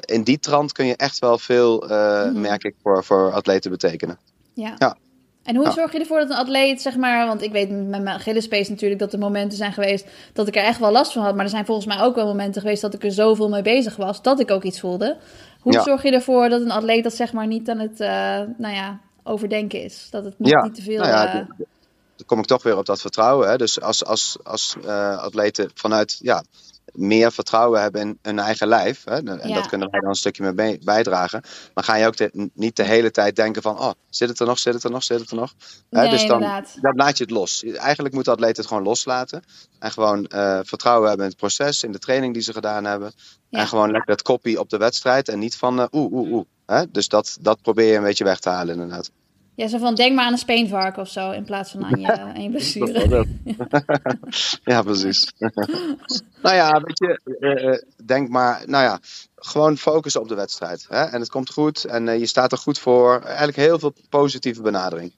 [SPEAKER 1] in die trant kun je echt wel veel, uh, merk ik, voor, voor atleten betekenen.
[SPEAKER 3] Ja. ja. En hoe zorg je ervoor dat een atleet, zeg maar, want ik weet met mijn Gillespace natuurlijk dat er momenten zijn geweest dat ik er echt wel last van had, maar er zijn volgens mij ook wel momenten geweest dat ik er zoveel mee bezig was dat ik ook iets voelde. Hoe zorg je ervoor dat een atleet dat zeg maar niet aan het uh, nou ja, overdenken is? Dat het niet, niet te veel... Nou ja,
[SPEAKER 1] uh... dan kom ik toch weer op dat vertrouwen. Hè? Dus als, als, als uh, atleten vanuit ja, meer vertrouwen hebben in hun eigen lijf. Hè? En
[SPEAKER 3] Ja.
[SPEAKER 1] dat kunnen wij dan een stukje mee bij- bijdragen. Dan ga je ook de- niet de hele tijd denken van... Oh, zit het er nog, zit het er nog, zit het er nog? Hè, dus dan, dan laat je het los. Eigenlijk moet de atleet het gewoon loslaten. En gewoon eh, vertrouwen hebben in het proces, in de training die ze gedaan hebben.
[SPEAKER 3] Ja.
[SPEAKER 1] En gewoon lekker het kopie op de wedstrijd. En niet van eh, oeh, oeh, oeh. Hè? Dus dat, dat probeer je een beetje weg te halen inderdaad.
[SPEAKER 3] Ja, zo van denk maar aan een speenvark of zo in plaats van aan je, aan je blessure.
[SPEAKER 1] Ja, precies. nou ja, weet je, eh, eh, denk maar, nou ja, gewoon focussen op de wedstrijd. Hè? En het komt goed en eh, je staat er goed voor. Eigenlijk heel veel positieve benadering.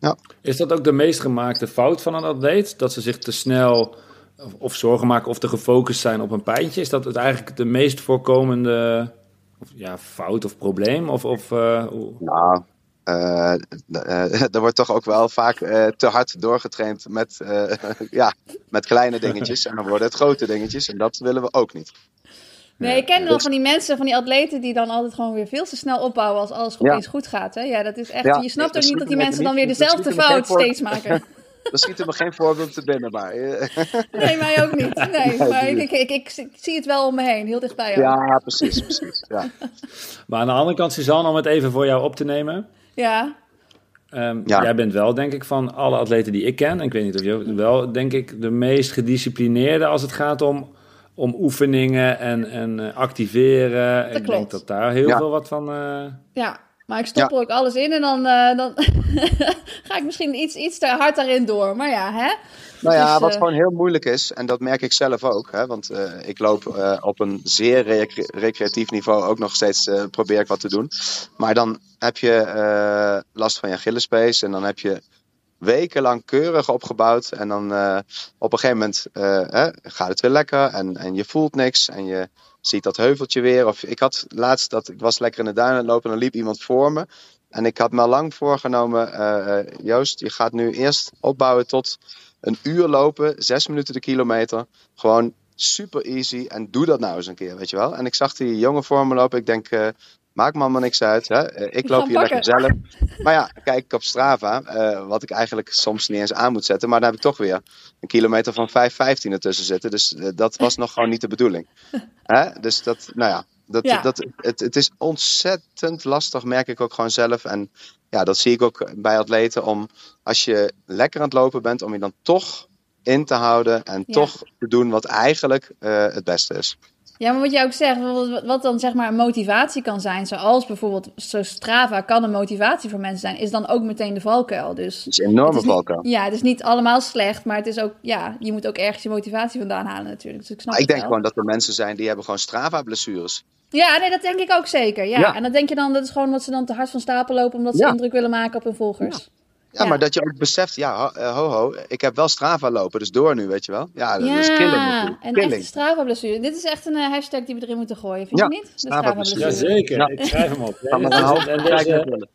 [SPEAKER 3] Ja,
[SPEAKER 2] Is dat ook de meest gemaakte fout van een atleet? Dat ze zich te snel of, of zorgen maken of te gefocust zijn op een pijntje? Is dat het eigenlijk de meest voorkomende of, ja, fout of probleem? Of, of, eh, hoe-
[SPEAKER 1] Nou, eh, eh, er wordt toch ook wel vaak eh, te hard doorgetraind met, eh, ja, met kleine dingetjes. En dan worden het grote dingetjes. En dat willen we ook niet.
[SPEAKER 3] Nee, ik ken wel van die mensen, van die atleten die dan altijd gewoon weer veel te snel opbouwen als alles
[SPEAKER 1] Ja.
[SPEAKER 3] opeens goed gaat. Hè? Ja, dat is echt.
[SPEAKER 1] Ja,
[SPEAKER 3] je snapt ook niet dat die mensen dan weer dezelfde fout steeds maken.
[SPEAKER 1] Er schieten me geen voorbeelden te binnen, maar...
[SPEAKER 3] Nee, mij ook niet. Nee, maar ik, ik, ik, ik, ik zie het wel om me heen, heel dichtbij. ook.
[SPEAKER 1] ja, precies, precies. Ja.
[SPEAKER 2] Maar aan de andere kant, Suzanne, om het even voor jou op te nemen.
[SPEAKER 3] Ja,
[SPEAKER 2] Ehm,
[SPEAKER 1] Ja.
[SPEAKER 2] Jij bent wel, denk ik, van alle atleten die ik ken, en ik weet niet of je wel, denk ik, de meest gedisciplineerde als het gaat om, om oefeningen en, en eh, activeren. ik denk dat daar heel
[SPEAKER 1] Ja.
[SPEAKER 2] veel wat van. eh,
[SPEAKER 3] ja. Maar ik stop er ook alles in en dan, eh, dan ga ik misschien iets, iets te hard daarin door. Maar ja, hè?
[SPEAKER 1] Nou ja,
[SPEAKER 3] Dus,
[SPEAKER 1] wat
[SPEAKER 3] eh,
[SPEAKER 1] gewoon heel moeilijk is, en dat merk ik zelf ook, hè, want eh, ik loop eh, op een zeer recre- recreatief niveau ook nog steeds, probeer ik wat te doen. Maar dan heb je last van je Achillespees en dan heb je wekenlang keurig opgebouwd en dan op een gegeven moment eh, hè, gaat het weer lekker en, en je voelt niks en je ziet dat heuveltje weer. Of ik had laatst dat ik was lekker in de duinen lopen en dan liep iemand voor me. En ik had me al lang voorgenomen, Joost, je gaat nu eerst opbouwen tot een uur lopen, zes minuten de kilometer. Gewoon super easy. En doe dat nou eens een keer, weet je wel. En ik zag die jongen voor me lopen. Ik denk, eh, maakt me allemaal niks uit. Hè? Eh, ik loop hier lekker zelf. Maar ja, kijk op Strava, eh, wat ik eigenlijk soms niet eens aan moet zetten. Maar dan heb ik toch weer een kilometer van 5,15 ertussen zitten. Dus dat was nog gewoon niet de bedoeling. Hè? Dus dat, nou ja. Dat,
[SPEAKER 3] Ja.
[SPEAKER 1] Dat, het, het is ontzettend lastig, merk ik ook gewoon zelf. En ja, dat zie ik ook bij atleten. Om als je lekker aan het lopen bent, om je dan toch in te houden en
[SPEAKER 3] Ja.
[SPEAKER 1] toch te doen wat eigenlijk eh, het beste is.
[SPEAKER 3] Ja, maar wat jij ook zegt, wat, wat dan zeg maar een motivatie kan zijn, zoals bijvoorbeeld zo Strava kan een motivatie voor mensen zijn, is dan ook meteen de valkuil. Dus
[SPEAKER 1] Het is een enorme
[SPEAKER 3] het is niet-
[SPEAKER 1] valkuil.
[SPEAKER 3] Ja, het is niet allemaal slecht, maar het is ook, ja, je moet ook ergens je motivatie vandaan halen natuurlijk. Dus ik snap
[SPEAKER 1] Maar ik denk
[SPEAKER 3] wel.
[SPEAKER 1] gewoon dat er mensen zijn die hebben gewoon Strava-blessures.
[SPEAKER 3] Ja, nee, dat denk ik ook zeker. Ja.
[SPEAKER 1] Ja.
[SPEAKER 3] En dan denk je dan, dat is gewoon omdat ze dan te hard van stapel lopen, omdat ze
[SPEAKER 1] Ja.
[SPEAKER 3] indruk willen maken op hun volgers.
[SPEAKER 1] Ja,
[SPEAKER 3] Ja.
[SPEAKER 1] maar dat je ook beseft, ja, ho, eh, ho, ik heb wel Strava lopen, dus door nu, weet je wel. Ja, dat
[SPEAKER 3] Ja,
[SPEAKER 1] is killing
[SPEAKER 3] en echt Strava-blessure. Dit is echt een eh, hashtag die we erin moeten gooien, vind
[SPEAKER 1] Ja,
[SPEAKER 3] je niet? De
[SPEAKER 1] Strava-blessure.
[SPEAKER 2] Jazeker,
[SPEAKER 1] Ja.
[SPEAKER 2] ik schrijf hem op. En
[SPEAKER 1] half
[SPEAKER 2] deze-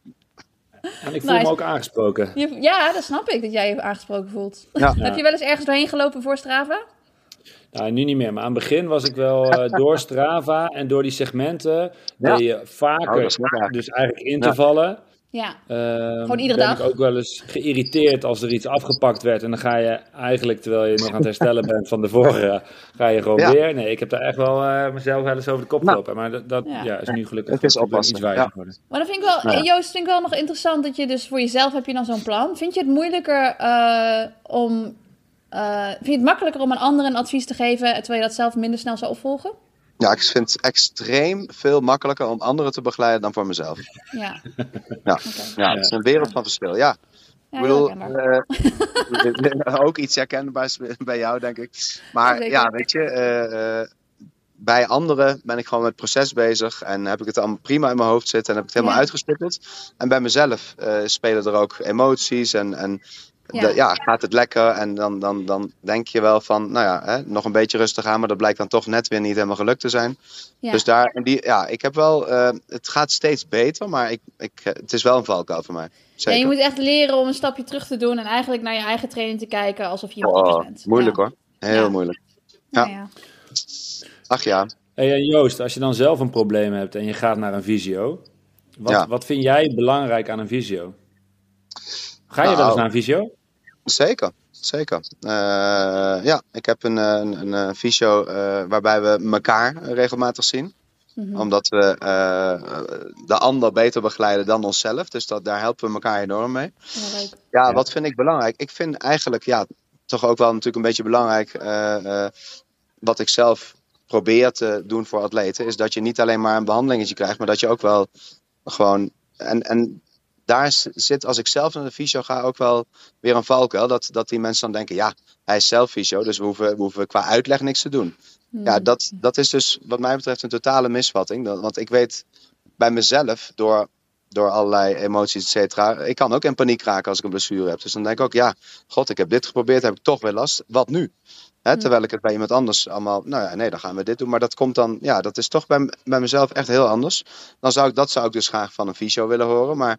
[SPEAKER 2] en ik voel
[SPEAKER 3] Nice.
[SPEAKER 2] me ook aangesproken.
[SPEAKER 3] Je- ja, dat snap ik, dat jij je aangesproken voelt.
[SPEAKER 1] Ja.
[SPEAKER 3] Heb je wel eens ergens doorheen gelopen voor Strava?
[SPEAKER 2] Nou, nu niet meer, maar aan het begin was ik wel eh, door Strava en door die segmenten
[SPEAKER 1] Ja.
[SPEAKER 2] deed je
[SPEAKER 1] Oh,
[SPEAKER 2] vaker,
[SPEAKER 1] erg.
[SPEAKER 2] dus eigenlijk
[SPEAKER 1] Ja.
[SPEAKER 2] intervallen.
[SPEAKER 3] Ja.
[SPEAKER 2] Ehm,
[SPEAKER 3] Gewoon iedere
[SPEAKER 2] ben
[SPEAKER 3] dag?
[SPEAKER 2] ik ook wel eens geïrriteerd als er iets afgepakt werd. En dan ga je eigenlijk, terwijl je nog aan het herstellen bent van de vorige, ga je gewoon
[SPEAKER 1] Ja.
[SPEAKER 2] weer. Nee, ik heb daar echt wel eh, mezelf wel eens over de kop
[SPEAKER 1] Nou.
[SPEAKER 2] gelopen. Maar dat, dat
[SPEAKER 3] Ja.
[SPEAKER 2] ja. is nu gelukkig
[SPEAKER 1] Het is oppassen,
[SPEAKER 2] iets wijzer
[SPEAKER 1] ja.
[SPEAKER 2] geworden.
[SPEAKER 3] Maar dan vind ik wel,
[SPEAKER 1] Nou ja.
[SPEAKER 3] Joost, vind ik wel nog interessant dat je dus voor jezelf heb je dan zo'n plan. Vind je het moeilijker eh, om, eh, vind je het makkelijker om een ander een advies te geven, terwijl je dat zelf minder snel zou opvolgen?
[SPEAKER 1] Ja, ik vind het extreem veel makkelijker om anderen te begeleiden dan voor mezelf.
[SPEAKER 3] Ja.
[SPEAKER 1] Ja. Ja, het is een wereld van verschil. Ja,
[SPEAKER 3] Ja,
[SPEAKER 1] ik bedoel, eh, ook iets herkenbaars bij jou, denk ik. Maar
[SPEAKER 3] Zeker.
[SPEAKER 1] ja, weet je, eh, eh, bij anderen ben ik gewoon met het proces bezig en heb ik het allemaal prima in mijn hoofd zitten en heb ik het helemaal
[SPEAKER 3] Ja.
[SPEAKER 1] En bij mezelf eh, spelen er ook emoties en, en
[SPEAKER 3] Ja.
[SPEAKER 1] de- ja, gaat het lekker en dan, dan, dan denk je wel van, nou ja, hè, nog een beetje rustig aan, maar dat blijkt dan toch net weer niet helemaal gelukt te zijn.
[SPEAKER 3] Ja.
[SPEAKER 1] Dus daar, en die, ja, ik heb wel, eh, het gaat steeds beter, maar ik, ik, eh, het is wel een valkuil voor mij.
[SPEAKER 3] En je moet echt leren om een stapje terug te doen en eigenlijk naar je eigen training te kijken alsof je iemand
[SPEAKER 1] Oh,
[SPEAKER 3] anders bent.
[SPEAKER 1] moeilijk
[SPEAKER 3] Ja.
[SPEAKER 1] hoor. Heel
[SPEAKER 3] Ja.
[SPEAKER 1] moeilijk.
[SPEAKER 3] Ja.
[SPEAKER 1] Ja.
[SPEAKER 3] ja.
[SPEAKER 1] Ach ja.
[SPEAKER 2] Hey, en Joost, als je dan zelf een probleem hebt en je gaat naar een visio, wat,
[SPEAKER 1] Ja.
[SPEAKER 2] wat vind jij belangrijk aan een visio? Ga je wel
[SPEAKER 1] Nou.
[SPEAKER 2] eens naar een fysio?
[SPEAKER 1] Zeker, zeker. Eh, ja, ik heb een, een, een, een fysio eh, waarbij we elkaar regelmatig zien.
[SPEAKER 3] Mhm.
[SPEAKER 1] Omdat we eh, de ander beter begeleiden dan onszelf. Dus dat, daar helpen we elkaar enorm mee.
[SPEAKER 3] Ja, leuk.
[SPEAKER 1] Ja,
[SPEAKER 2] Ja.
[SPEAKER 1] wat vind ik belangrijk? Ik vind eigenlijk, ja, toch ook wel natuurlijk een beetje belangrijk. eh, eh, wat ik zelf probeer te doen voor atleten, is dat je niet alleen maar een behandelingetje krijgt, maar dat je ook wel gewoon. En, en daar zit, als ik zelf naar de fysio ga, ook wel weer een valkuil. Dat, dat die mensen dan denken, ja, hij is zelf fysio, dus we hoeven, we hoeven qua uitleg niks te doen. Ja,
[SPEAKER 3] Mhm.
[SPEAKER 1] dat, dat is dus wat mij betreft een totale misvatting. Want ik weet bij mezelf, door, door allerlei emoties, et cetera, ik kan ook in paniek raken als ik een blessure heb. Dus dan denk ik ook, ja, god, ik heb dit geprobeerd, heb ik toch weer last. Wat nu? Hè,
[SPEAKER 3] Mm.
[SPEAKER 1] terwijl ik het bij iemand anders allemaal, nou ja, nee, dan gaan we dit doen. Maar dat komt dan, ja, dat is toch bij, bij mezelf echt heel anders. Dan zou ik, dat zou ik dus graag van een fysio willen horen. Maar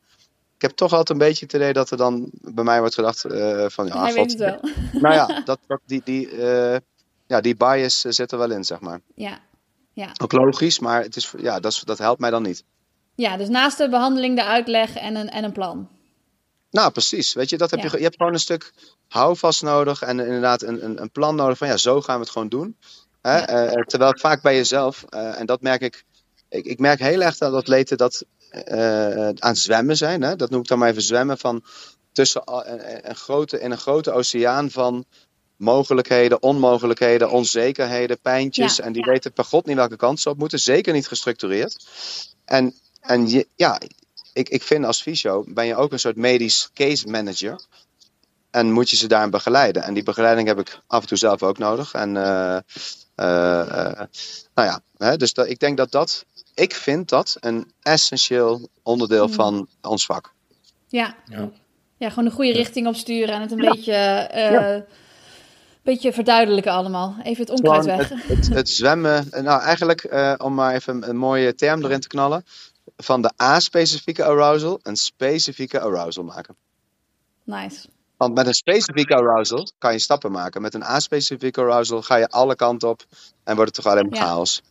[SPEAKER 1] heb toch altijd een beetje het idee dat er dan bij mij wordt gedacht eh, van, ja,
[SPEAKER 3] Hij
[SPEAKER 1] god.
[SPEAKER 3] weet het wel.
[SPEAKER 1] Nou ja, dat, die, die, eh, ja, die bias eh, zit er wel in, zeg maar.
[SPEAKER 3] Ja. Ja.
[SPEAKER 1] Ook logisch, maar het is, ja, dat, dat helpt mij dan niet.
[SPEAKER 3] ja, dus naast de behandeling de uitleg en een, en een plan.
[SPEAKER 1] Nou, precies. Weet je, dat heb
[SPEAKER 3] Ja.
[SPEAKER 1] je, je hebt gewoon een stuk houvast nodig en inderdaad een, een, een plan nodig van ja, zo gaan we het gewoon doen. Hè?
[SPEAKER 3] Ja.
[SPEAKER 1] Terwijl vaak bij jezelf, en dat merk ik, ik, ik merk heel erg dat atleten dat eh, aan zwemmen zijn. Hè? Dat noem ik dan maar even zwemmen van tussen een, een grote, in een grote oceaan van mogelijkheden, onmogelijkheden, onzekerheden, pijntjes.
[SPEAKER 3] Ja,
[SPEAKER 1] en die
[SPEAKER 3] ja.
[SPEAKER 1] weten per god niet welke kant ze op moeten. Zeker niet gestructureerd. En, en je, ja, ik, ik vind als fysio ben je ook een soort medisch case manager. En moet je ze daarin begeleiden. En die begeleiding heb ik af en toe zelf ook nodig. En eh, nou ja, hè, dus dat, ik denk dat dat, ik vind dat een essentieel onderdeel
[SPEAKER 3] Mm.
[SPEAKER 1] van ons vak.
[SPEAKER 3] Ja.
[SPEAKER 2] Ja.
[SPEAKER 3] Ja, gewoon een goede richting opsturen en het een beetje, eh, beetje verduidelijken allemaal. Even het onkruid weg.
[SPEAKER 1] het, het, het zwemmen, eh, nou eigenlijk eh, om maar even een, een mooie term erin te knallen. Van de A-specifieke arousal een specifieke arousal maken.
[SPEAKER 3] Nice.
[SPEAKER 1] Want met een specifieke arousal kan je stappen maken. Met een A-specifieke arousal ga je alle kanten op en wordt het toch alleen maar
[SPEAKER 3] Ja.
[SPEAKER 1] chaos.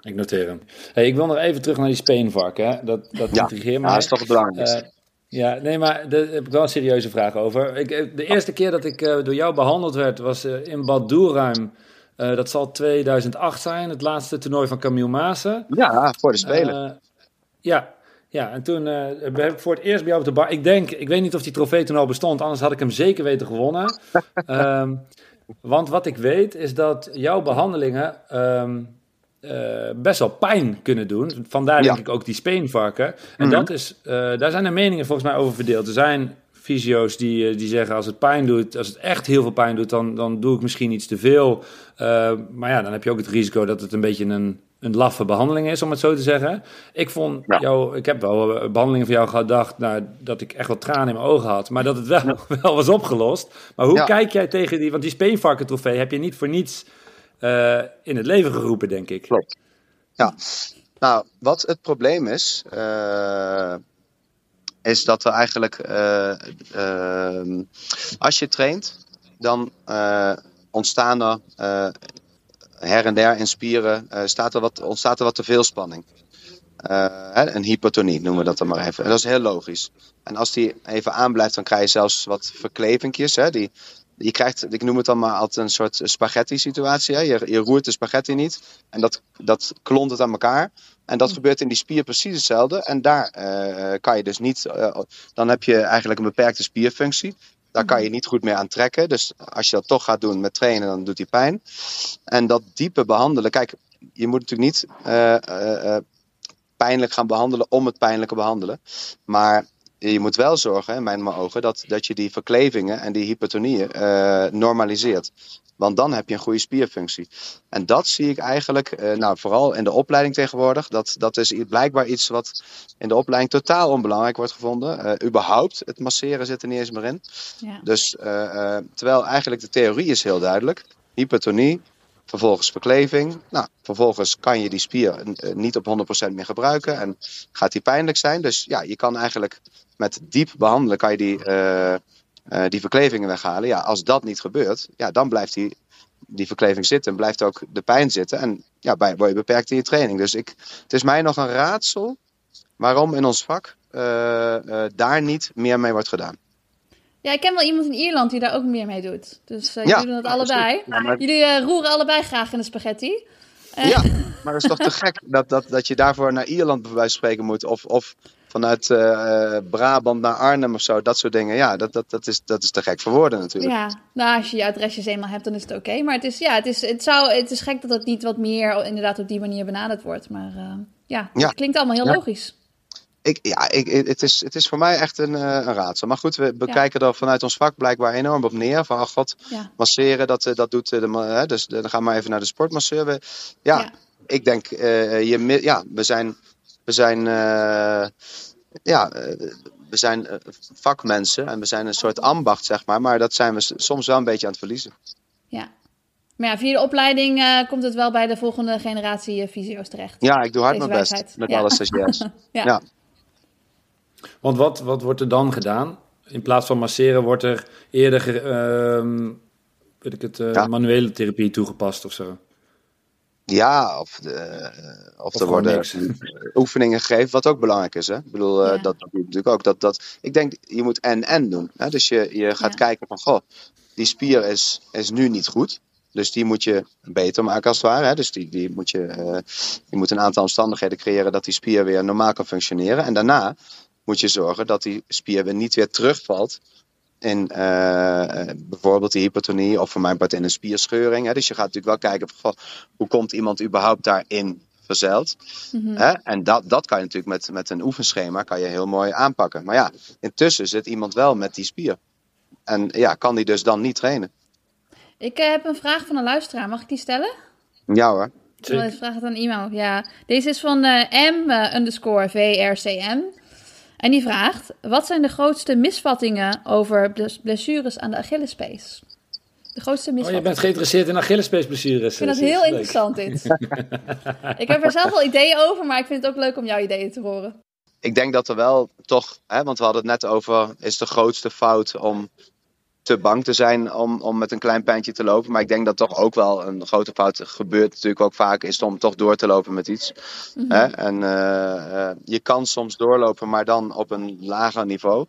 [SPEAKER 2] Ik noteer hem. Hey, ik wil nog even terug naar die speenvark. Hè? Dat, dat
[SPEAKER 1] Ja.
[SPEAKER 2] intrigeert
[SPEAKER 1] Ja, dat is toch het belangrijkste.
[SPEAKER 2] Eh, ja, nee, maar daar heb ik wel een serieuze vraag over. Ik, eh, de eerste keer dat ik eh, door jou behandeld werd was eh, in Bad Doelruim. Eh, dat zal 2008 zijn, het laatste toernooi van Camille Maassen.
[SPEAKER 1] ja, voor de Spelen.
[SPEAKER 2] Ja, ja, en toen eh, heb ik voor het eerst bij jou op de bar. Ik denk, ik weet niet of die trofee toen al bestond, anders had ik hem zeker weten gewonnen. Ehm, want wat ik weet is dat jouw behandelingen ehm, eh, best wel pijn kunnen doen. Vandaar
[SPEAKER 1] Ja.
[SPEAKER 2] denk ik ook die speenvarken. En
[SPEAKER 1] Mhm.
[SPEAKER 2] dat is, eh, daar zijn de meningen volgens mij over verdeeld. Er zijn fysio's die, die zeggen als het pijn doet, als het echt heel veel pijn doet, dan, dan doe ik misschien iets te veel. Maar ja, dan heb je ook het risico dat het een beetje een, een laffe behandeling is, om het zo te zeggen. Ik vond
[SPEAKER 1] Ja.
[SPEAKER 2] jou, ik heb wel eh, behandelingen van jou gedacht, nou, dat ik echt wel tranen in mijn ogen had, maar dat het wel, wel was opgelost. Maar hoe
[SPEAKER 1] Ja.
[SPEAKER 2] kijk jij tegen die, want die speenvarken trofee heb je niet voor niets eh, in het leven geroepen, denk ik.
[SPEAKER 1] Klopt. Ja. Nou, wat het probleem is, eh, is dat er eigenlijk, eh, ehm, als je traint, dan ontstaan er her en der in spieren, eh, staat er wat, ontstaat er wat te veel spanning. Eh, een hypotonie noemen we dat dan maar even. En dat is heel logisch. En als die even aanblijft, dan krijg je zelfs wat verklevingjes. Hè, die, je krijgt, ik noem het dan maar altijd een soort spaghetti-situatie. Hè. Je, je roert de spaghetti niet en dat, dat klont het aan elkaar. En dat gebeurt in die spier precies hetzelfde. En daar eh, kan je dus niet, dan heb je eigenlijk een beperkte spierfunctie. Daar kan je niet goed meer aan trekken. Dus als je dat toch gaat doen met trainen, dan doet die pijn. En dat diepe behandelen, kijk, je moet natuurlijk niet eh, eh, eh, pijnlijk gaan behandelen om het pijnlijke behandelen. Maar je moet wel zorgen, in mijn ogen, dat, dat je die verklevingen en die hypotonieën eh, normaliseert. Want dan heb je een goede spierfunctie. En dat zie ik eigenlijk, eh, nou, vooral in de opleiding tegenwoordig. Dat, dat is blijkbaar iets wat in de opleiding totaal onbelangrijk wordt gevonden. Eh, überhaupt, het masseren zit er niet eens meer in.
[SPEAKER 3] Ja.
[SPEAKER 1] Dus terwijl eigenlijk de theorie is heel duidelijk. Hypertonie, vervolgens verkleving. Nou, vervolgens kan je die spier niet op 100% meer gebruiken en gaat die pijnlijk zijn. Dus ja, je kan eigenlijk met diep behandelen kan je die, eh, eh, die verklevingen weghalen. Ja, als dat niet gebeurt, ja, dan blijft die, die verkleving zitten en blijft ook de pijn zitten. En ja, bij, word je beperkt in je training. Dus ik, het is mij nog een raadsel waarom in ons vak eh, daar niet meer mee wordt gedaan.
[SPEAKER 3] Ja, ik ken wel iemand in Ierland die daar ook meer mee doet. Dus
[SPEAKER 1] Ja,
[SPEAKER 3] jullie doen dat
[SPEAKER 1] ja,
[SPEAKER 3] allebei.
[SPEAKER 1] precies. Ja, maar-
[SPEAKER 3] Jullie roeren allebei graag in de spaghetti.
[SPEAKER 1] Ja, maar dat is toch te gek dat, dat, dat je daarvoor naar Ierland bij wijze van spreken moet. Of, of vanuit eh, eh, Brabant naar Arnhem of zo. Dat soort dingen. Ja, dat, dat, dat, is, dat is te gek voor woorden natuurlijk.
[SPEAKER 3] Ja, nou als je je adresjes eenmaal hebt, dan is het oké. Maar het is, ja, het, is, het, zou, het is gek dat het niet wat meer inderdaad op die manier benaderd wordt. Maar eh, ja,
[SPEAKER 1] Ja.
[SPEAKER 3] het klinkt allemaal heel
[SPEAKER 1] Ja.
[SPEAKER 3] logisch.
[SPEAKER 1] Ik, ja, ik, het, is, het is voor mij echt een, een raadsel. Maar goed, we bekijken er vanuit ons vak blijkbaar enorm op neer. Van, oh god,
[SPEAKER 3] Ja.
[SPEAKER 1] masseren, dat, dat doet de... dus dan gaan we even naar de sportmasseur. Ja,
[SPEAKER 3] Ja.
[SPEAKER 1] ik denk, je, ja, we zijn... We zijn eh, ja, eh, we zijn eh, vakmensen en we zijn een soort ambacht, zeg maar. Maar dat zijn we soms wel een beetje aan het verliezen.
[SPEAKER 3] ja. Maar ja, via de opleiding eh, komt het wel bij de volgende generatie eh, fysio's terecht.
[SPEAKER 1] Ja, ik doe hard
[SPEAKER 3] Deze
[SPEAKER 1] mijn best
[SPEAKER 3] wijsheid.
[SPEAKER 1] met
[SPEAKER 3] Ja.
[SPEAKER 1] alle stagiairs.
[SPEAKER 3] Ja.
[SPEAKER 1] ja.
[SPEAKER 2] Want wat, wat wordt er dan gedaan? In plaats van masseren wordt er eerder ehm, weet ik het, eh,
[SPEAKER 1] Ja.
[SPEAKER 2] manuele therapie toegepast of zo.
[SPEAKER 1] Ja, of, de, eh, of,
[SPEAKER 2] Of
[SPEAKER 1] er worden
[SPEAKER 2] niks.
[SPEAKER 1] oefeningen gegeven, wat ook belangrijk is. Hè? Ik bedoel, eh,
[SPEAKER 3] Ja.
[SPEAKER 1] dat, dat doe je natuurlijk ook. Dat, dat, ik denk, je moet en-en doen. Hè? Dus je, je gaat
[SPEAKER 3] Ja.
[SPEAKER 1] kijken van, goh, die spier is, is nu niet goed. Dus die moet je beter maken als het ware. Hè? Dus die, die moet je, eh, je moet een aantal omstandigheden creëren dat die spier weer normaal kan functioneren. En daarna moet je zorgen dat die spier weer niet weer terugvalt in eh, eh, bijvoorbeeld die hypertonie of voor mijn part in een spierscheuring. Hè? Dus je gaat natuurlijk wel kijken van, hoe komt iemand überhaupt daarin verzeild.
[SPEAKER 3] Mhm.
[SPEAKER 1] Hè? En dat, dat kan je natuurlijk met, met een oefenschema kan je heel mooi aanpakken. Maar ja, intussen zit iemand wel met die spier. En ja, kan die dus dan niet trainen?
[SPEAKER 3] Ik eh, heb een vraag van een luisteraar. Mag ik die stellen?
[SPEAKER 1] Ja hoor.
[SPEAKER 3] Ik wil even vragen aan iemand. Ja, deze is van eh, M underscore VRCM. En die vraagt: Wat zijn de grootste misvattingen over bles- blessures aan de Achillespees? De grootste
[SPEAKER 2] Oh, je bent geïnteresseerd in Achillespeesblessures.
[SPEAKER 3] ik vind dat
[SPEAKER 2] eh,
[SPEAKER 3] heel
[SPEAKER 2] Leuk.
[SPEAKER 3] interessant, dit. ik heb er zelf wel ideeën over, maar ik vind het ook leuk om jouw ideeën te horen.
[SPEAKER 1] Ik denk dat er wel toch, hè, want we hadden het net over, is de grootste fout om te bang te zijn om, om met een klein pijntje te lopen. Maar ik denk dat toch ook wel een grote fout gebeurt natuurlijk ook vaak, is om toch door te lopen met iets.
[SPEAKER 3] Mhm.
[SPEAKER 1] Hè? En eh, eh, je kan soms doorlopen, maar dan op een lager niveau.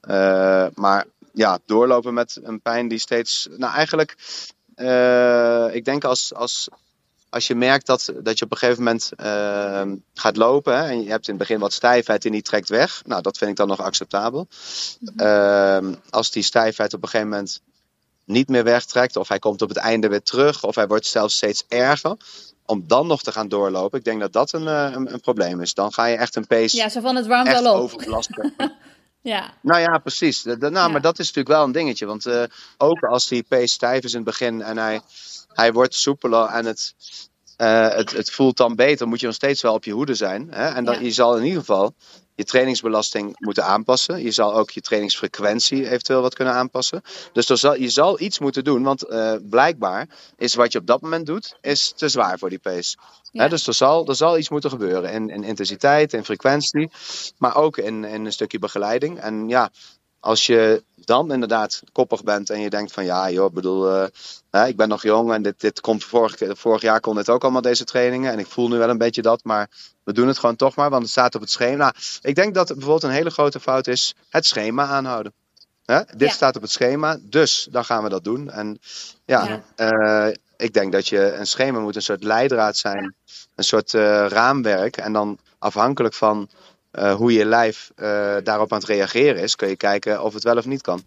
[SPEAKER 1] Eh, maar ja, doorlopen met een pijn die steeds. Nou, eigenlijk, ik denk als, als, als je merkt dat, dat je op een gegeven moment eh, gaat lopen hè, en je hebt in het begin wat stijfheid en die trekt weg. Nou, dat vind ik dan nog acceptabel. Eh, als die stijfheid op een gegeven moment niet meer wegtrekt, of hij komt op het einde weer terug, of hij wordt zelfs steeds erger. Om dan nog te gaan doorlopen, ik denk dat dat een, eh, een, een probleem is. Dan ga je echt een pace
[SPEAKER 3] Ja, zo van het warmt
[SPEAKER 1] echt
[SPEAKER 3] wel op. Ja,
[SPEAKER 1] Nou ja, precies. Nou,
[SPEAKER 3] Ja.
[SPEAKER 1] Maar dat is natuurlijk wel een dingetje. Want eh, ook als die pace stijf is in het begin en hij, hij wordt soepeler en het, eh, het, het voelt dan beter, moet je nog steeds wel op je hoede zijn. Hè? En dan,
[SPEAKER 3] Ja.
[SPEAKER 1] je zal in ieder geval je trainingsbelasting moeten aanpassen. Je zal ook je trainingsfrequentie eventueel wat kunnen aanpassen. Dus er zal, je zal iets moeten doen, want eh, blijkbaar is wat je op dat moment doet, is te zwaar voor die pace.
[SPEAKER 3] Ja.
[SPEAKER 1] Hè, dus er zal, er zal iets moeten gebeuren in, in intensiteit, in frequentie, maar ook in, in een stukje begeleiding. En ja, als je dan inderdaad koppig bent en je denkt van ja, joh, ik bedoel, eh, hè, ik ben nog jong en dit, dit komt vorig, vorig jaar kon dit ook allemaal deze trainingen en ik voel nu wel een beetje dat, maar we doen het gewoon toch maar, want het staat op het schema. Nou, ik denk dat bijvoorbeeld een hele grote fout is het schema aanhouden. Hè? Dit
[SPEAKER 3] Ja.
[SPEAKER 1] staat op het schema, dus dan gaan we dat doen. En ja,
[SPEAKER 3] Ja.
[SPEAKER 1] eh, ik denk dat je een schema moet een soort leidraad zijn, een soort eh, raamwerk. En dan afhankelijk van eh, hoe je lijf eh, daarop aan het reageren is, kun je kijken of het wel of niet kan.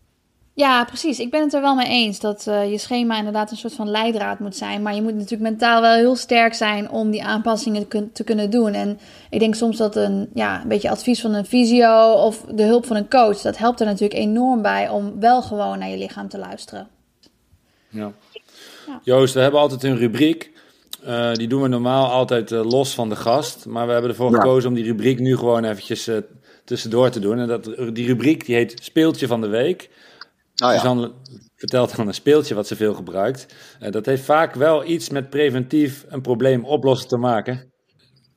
[SPEAKER 3] Ja, precies. Ik ben het er wel mee eens dat eh, je schema inderdaad een soort van leidraad moet zijn. Maar je moet natuurlijk mentaal wel heel sterk zijn om die aanpassingen te, kun- te kunnen doen. En ik denk soms dat een, ja, een beetje advies van een fysio of de hulp van een coach, dat helpt er natuurlijk enorm bij om wel gewoon naar je lichaam te luisteren.
[SPEAKER 2] Ja.
[SPEAKER 3] Ja.
[SPEAKER 2] Joost, we hebben altijd een rubriek. Eh, die doen we normaal altijd eh, los van de gast. Maar we hebben ervoor
[SPEAKER 1] Ja.
[SPEAKER 2] gekozen om die rubriek nu gewoon eventjes eh, tussendoor te doen. En dat, die rubriek die heet Speeltje van de Week.
[SPEAKER 1] Oh ja.
[SPEAKER 2] Suzanne vertelt dan een speeltje wat ze veel gebruikt. Eh, dat heeft vaak wel iets met preventief een probleem oplossen te maken.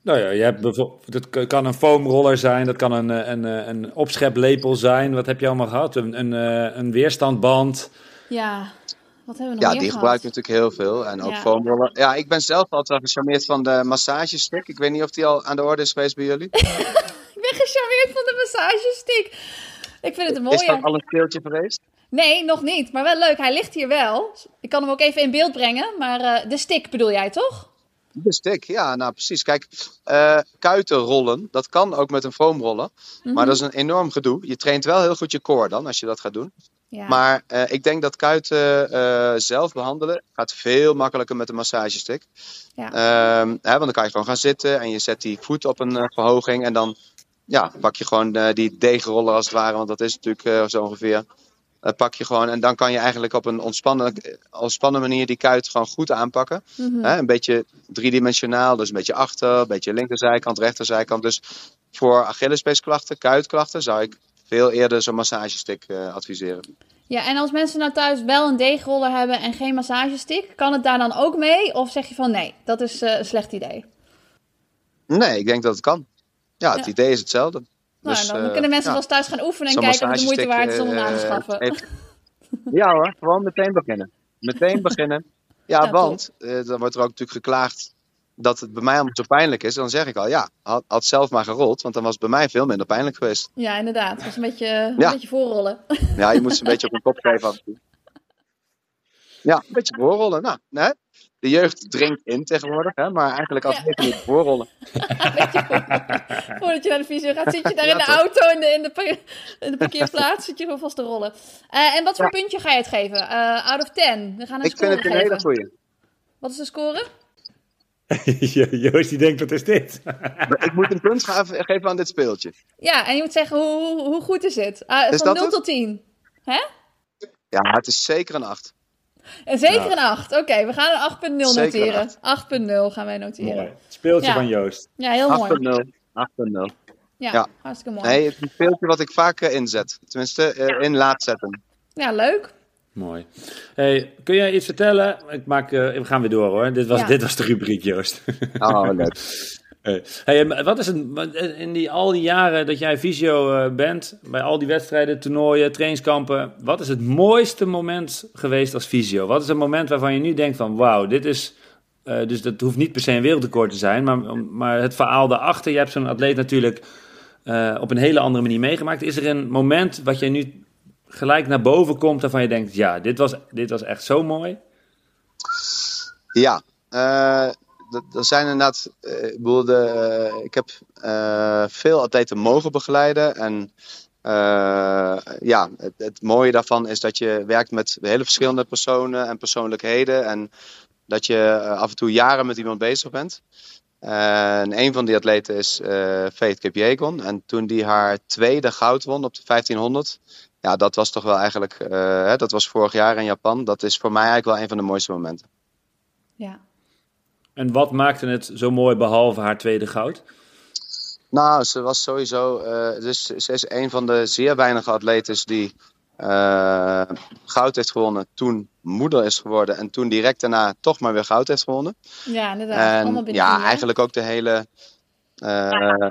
[SPEAKER 2] Nou ja, je hebt bijvoorbeeld, het k- kan een foamroller zijn, dat kan een, een, een opscheplepel zijn. Wat heb je allemaal gehad? Een, een, eh, een weerstandband.
[SPEAKER 3] Ja, wat hebben we nog
[SPEAKER 1] Ja,
[SPEAKER 3] meer
[SPEAKER 1] die gebruik ik natuurlijk heel veel. En ook
[SPEAKER 3] Ja.
[SPEAKER 1] foamroller. Ja, ik ben zelf altijd wel gecharmeerd van de massagestick. Ik weet niet of die al aan de orde is geweest bij jullie.
[SPEAKER 3] Ik ben gecharmeerd van de massagestick. Ik vind het een
[SPEAKER 1] Is dat
[SPEAKER 3] mooie.
[SPEAKER 1] al een speeltje geweest?
[SPEAKER 3] Nee, nog niet. Maar wel leuk. Hij ligt hier wel. Ik kan hem ook even in beeld brengen. Maar eh, de stick bedoel jij toch?
[SPEAKER 1] De stick, ja, nou precies. Kijk, eh kuiten rollen, dat kan ook met een foamroller. Maar dat is een enorm gedoe. Je traint wel heel goed je core dan, als je dat gaat doen.
[SPEAKER 3] Ja.
[SPEAKER 1] Maar eh, ik denk dat kuiten eh, zelf behandelen gaat veel makkelijker met een massagestick.
[SPEAKER 3] Ja.
[SPEAKER 1] Ehm, hè, want dan kan je gewoon gaan zitten en je zet die voet op een eh, verhoging. En dan ja, pak je gewoon die deegroller als het ware, want dat is natuurlijk zo ongeveer. Pak je gewoon en dan kan je eigenlijk op een ontspannen, ontspannen manier die kuit gewoon goed aanpakken.
[SPEAKER 3] Mhm.
[SPEAKER 1] Hè, een beetje driedimensionaal, dus een beetje achter, een beetje linkerzijkant, rechterzijkant. Dus voor Achillespeesklachten, kuitklachten zou ik veel eerder zo'n massagestick eh, adviseren.
[SPEAKER 3] Ja, en als mensen nou thuis wel een deegroller hebben en geen massagestick, kan het daar dan ook mee? Of zeg je van nee, dat is eh, een slecht idee?
[SPEAKER 1] Nee, ik denk dat het kan. Ja, het
[SPEAKER 3] Ja.
[SPEAKER 1] idee is hetzelfde.
[SPEAKER 3] Nou,
[SPEAKER 1] Dus,
[SPEAKER 3] dan
[SPEAKER 1] eh,
[SPEAKER 3] kunnen mensen
[SPEAKER 1] ja.
[SPEAKER 3] wel eens thuis gaan oefenen en kijken of het de moeite waard is om hem aan te schaffen.
[SPEAKER 1] Ja hoor, gewoon meteen beginnen. Meteen beginnen. Ja,
[SPEAKER 3] Ja,
[SPEAKER 1] want eh, dan wordt er ook natuurlijk geklaagd dat het bij mij allemaal zo pijnlijk is. Dan zeg ik al, ja, had, had zelf maar gerold, want dan was het bij mij veel minder pijnlijk geweest.
[SPEAKER 3] Ja, inderdaad. Het was een beetje, een
[SPEAKER 1] Ja.
[SPEAKER 3] beetje voorrollen.
[SPEAKER 1] Ja, je moet ze een beetje op een kop geven af en toe. Ja, een beetje voorrollen. Nou, hè? de jeugd drinkt in tegenwoordig, hè? maar eigenlijk als
[SPEAKER 3] Ja.
[SPEAKER 1] niet voorrollen.
[SPEAKER 3] Voordat je naar de visio gaat, zit je daar
[SPEAKER 1] Ja,
[SPEAKER 3] in de
[SPEAKER 1] toch?
[SPEAKER 3] auto in de, in de, par- in de parkeerplaats. Zit je gewoon vast te rollen. Eh, en wat voor puntje ga je het geven? Eh, out of 10. We gaan een
[SPEAKER 1] Ik vind het een hele goeie.
[SPEAKER 3] Wat is de score?
[SPEAKER 2] Joost die denkt, wat is dit?
[SPEAKER 1] Ik moet een punt geven aan dit speeltje.
[SPEAKER 3] Ja, en je moet zeggen, hoe, hoe, goed is het? Ah,
[SPEAKER 1] Is
[SPEAKER 3] van
[SPEAKER 1] dat
[SPEAKER 3] 0
[SPEAKER 1] het?
[SPEAKER 3] tot 10. Hè?
[SPEAKER 1] Ja, het is zeker een 8.
[SPEAKER 3] En zeker
[SPEAKER 2] Ja.
[SPEAKER 3] een 8. Oké, we gaan een 8.0
[SPEAKER 1] Zeker een
[SPEAKER 3] noteren. 8.0 gaan wij noteren.
[SPEAKER 2] Mooi. Speeltje
[SPEAKER 3] Ja.
[SPEAKER 2] van Joost.
[SPEAKER 3] Ja, heel mooi.
[SPEAKER 1] 8.0. 8.0
[SPEAKER 3] Ja,
[SPEAKER 1] Ja.
[SPEAKER 3] hartstikke mooi.
[SPEAKER 1] Nee, het is een speeltje wat ik vaak inzet. Tenminste, eh, in laat zetten.
[SPEAKER 3] Ja, leuk.
[SPEAKER 2] Mooi. Hey, kun jij iets vertellen? Ik maak, eh, we gaan weer door hoor. Dit was,
[SPEAKER 3] Ja.
[SPEAKER 2] dit was de rubriek, Joost.
[SPEAKER 1] Oh, leuk.
[SPEAKER 2] Hey, wat is het, wat- in die, al die jaren dat jij fysio eh, bent, bij al die wedstrijden, toernooien, trainingskampen, wat is het mooiste moment geweest als fysio? Wat is het moment waarvan je nu denkt van, wauw, dit is, eh, dus dat hoeft niet per se een wereldrecord te zijn, maar, maar het verhaal daarachter, je hebt zo'n atleet natuurlijk eh, op een hele andere manier meegemaakt. Is er een moment wat jij nu gelijk naar boven komt waarvan je denkt, ja, dit was, dit was echt zo mooi?
[SPEAKER 1] Ja, eh, d- er zijn inderdaad. eh, ik, bedoel, de, eh, ik heb veel atleten mogen begeleiden. En ja, het, mooie daarvan is dat je werkt met hele verschillende personen en persoonlijkheden. En dat je af en toe jaren met iemand bezig bent. En een van die atleten is eh Faith Kipjegon. En toen die haar tweede goud won op de 1500. Ja, dat was toch wel eigenlijk. eh, hè, dat was vorig jaar in Japan. Dat is voor mij eigenlijk wel een van de mooiste momenten.
[SPEAKER 3] Ja.
[SPEAKER 2] En wat maakte het zo mooi behalve haar tweede goud?
[SPEAKER 1] Nou, ze was sowieso. eh, dus ze is een van de zeer weinige atleten die eh, goud heeft gewonnen. Toen moeder is geworden. En toen direct daarna toch maar weer goud heeft gewonnen.
[SPEAKER 3] ja, inderdaad. Allemaal
[SPEAKER 1] En
[SPEAKER 3] binnen
[SPEAKER 1] ja, eigenlijk ook de hele. eh,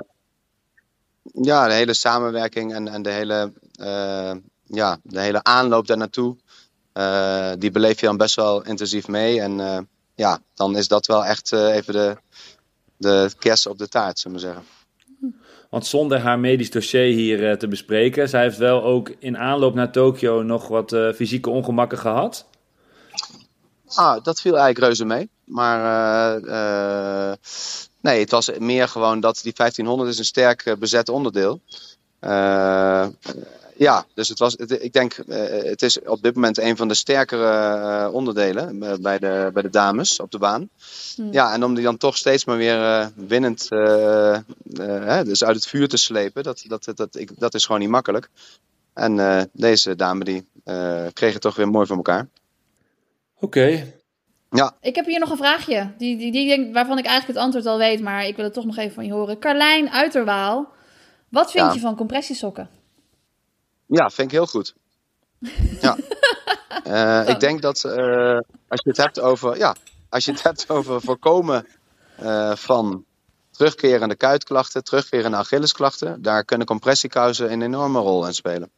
[SPEAKER 1] ja, de hele samenwerking en, en de, hele, ja, de hele aanloop daar naartoe. eh, die beleef je dan best wel intensief mee. En eh, ja, dan is dat wel echt eh, even de, de kers op de taart, zullen we zeggen.
[SPEAKER 2] Want zonder haar medisch dossier hier eh, te bespreken, zij heeft wel ook in aanloop naar Tokio nog wat eh, fysieke ongemakken gehad.
[SPEAKER 1] Ah, dat viel eigenlijk reuze mee. Maar eh, eh, nee, het was meer gewoon dat die 1500 is een sterk eh, bezet onderdeel. Ja, dus het was, het- ik denk, eh, het is op dit moment een van de sterkere eh, onderdelen eh, bij, de, bij de dames op de baan.
[SPEAKER 3] Hmm.
[SPEAKER 1] Ja, en om die dan toch steeds maar weer eh, winnend hè, dus uit het vuur te slepen, dat, dat, dat, dat, ik, dat is gewoon niet makkelijk. En eh, deze dame die eh, kreeg het toch weer mooi voor elkaar.
[SPEAKER 2] Oké.
[SPEAKER 3] Ik heb hier nog een vraagje, die, die, die denk, waarvan ik eigenlijk het antwoord al weet, maar ik wil het toch nog even van je horen. Carlijn Uiterwaal, wat vind
[SPEAKER 1] Ja.
[SPEAKER 3] je van compressiesokken?
[SPEAKER 1] Ja, vind ik heel goed. Ja. Eh, ik denk dat eh, als je het hebt over, ja, als je het hebt over voorkomen eh, van terugkerende kuitklachten, terugkerende Achillesklachten, daar kunnen compressiekousen een enorme rol in spelen.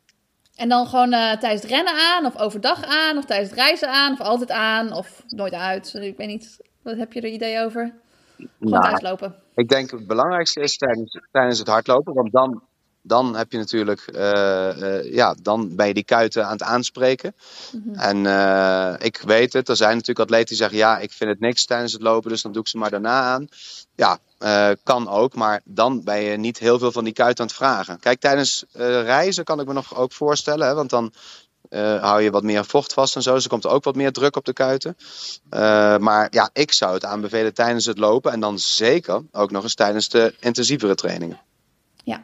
[SPEAKER 3] En dan gewoon tijdens het rennen aan, of overdag aan, of tijdens het reizen aan, of altijd aan, of nooit uit. Ik weet niet, wat heb je er idee over? Gewoon
[SPEAKER 1] Nou. Ik denk het belangrijkste is tijdens, tijdens het hardlopen, want dan dan heb je natuurlijk, eh, eh, ja, dan ben je die kuiten aan het aanspreken.
[SPEAKER 3] Mhm.
[SPEAKER 1] En eh, ik weet het, er zijn natuurlijk atleten die zeggen, ja, ik vind het niks tijdens het lopen, dus dan doe ik ze maar daarna aan. Ja, kan ook, maar dan ben je niet heel veel van die kuiten aan het vragen. Kijk, tijdens reizen kan ik me nog ook voorstellen, hè, want dan eh, hou je wat meer vocht vast en zo, dus er komt ook wat meer druk op de kuiten. Maar ja, ik zou het aanbevelen tijdens het lopen en dan zeker ook nog eens tijdens de intensievere trainingen.
[SPEAKER 3] Ja.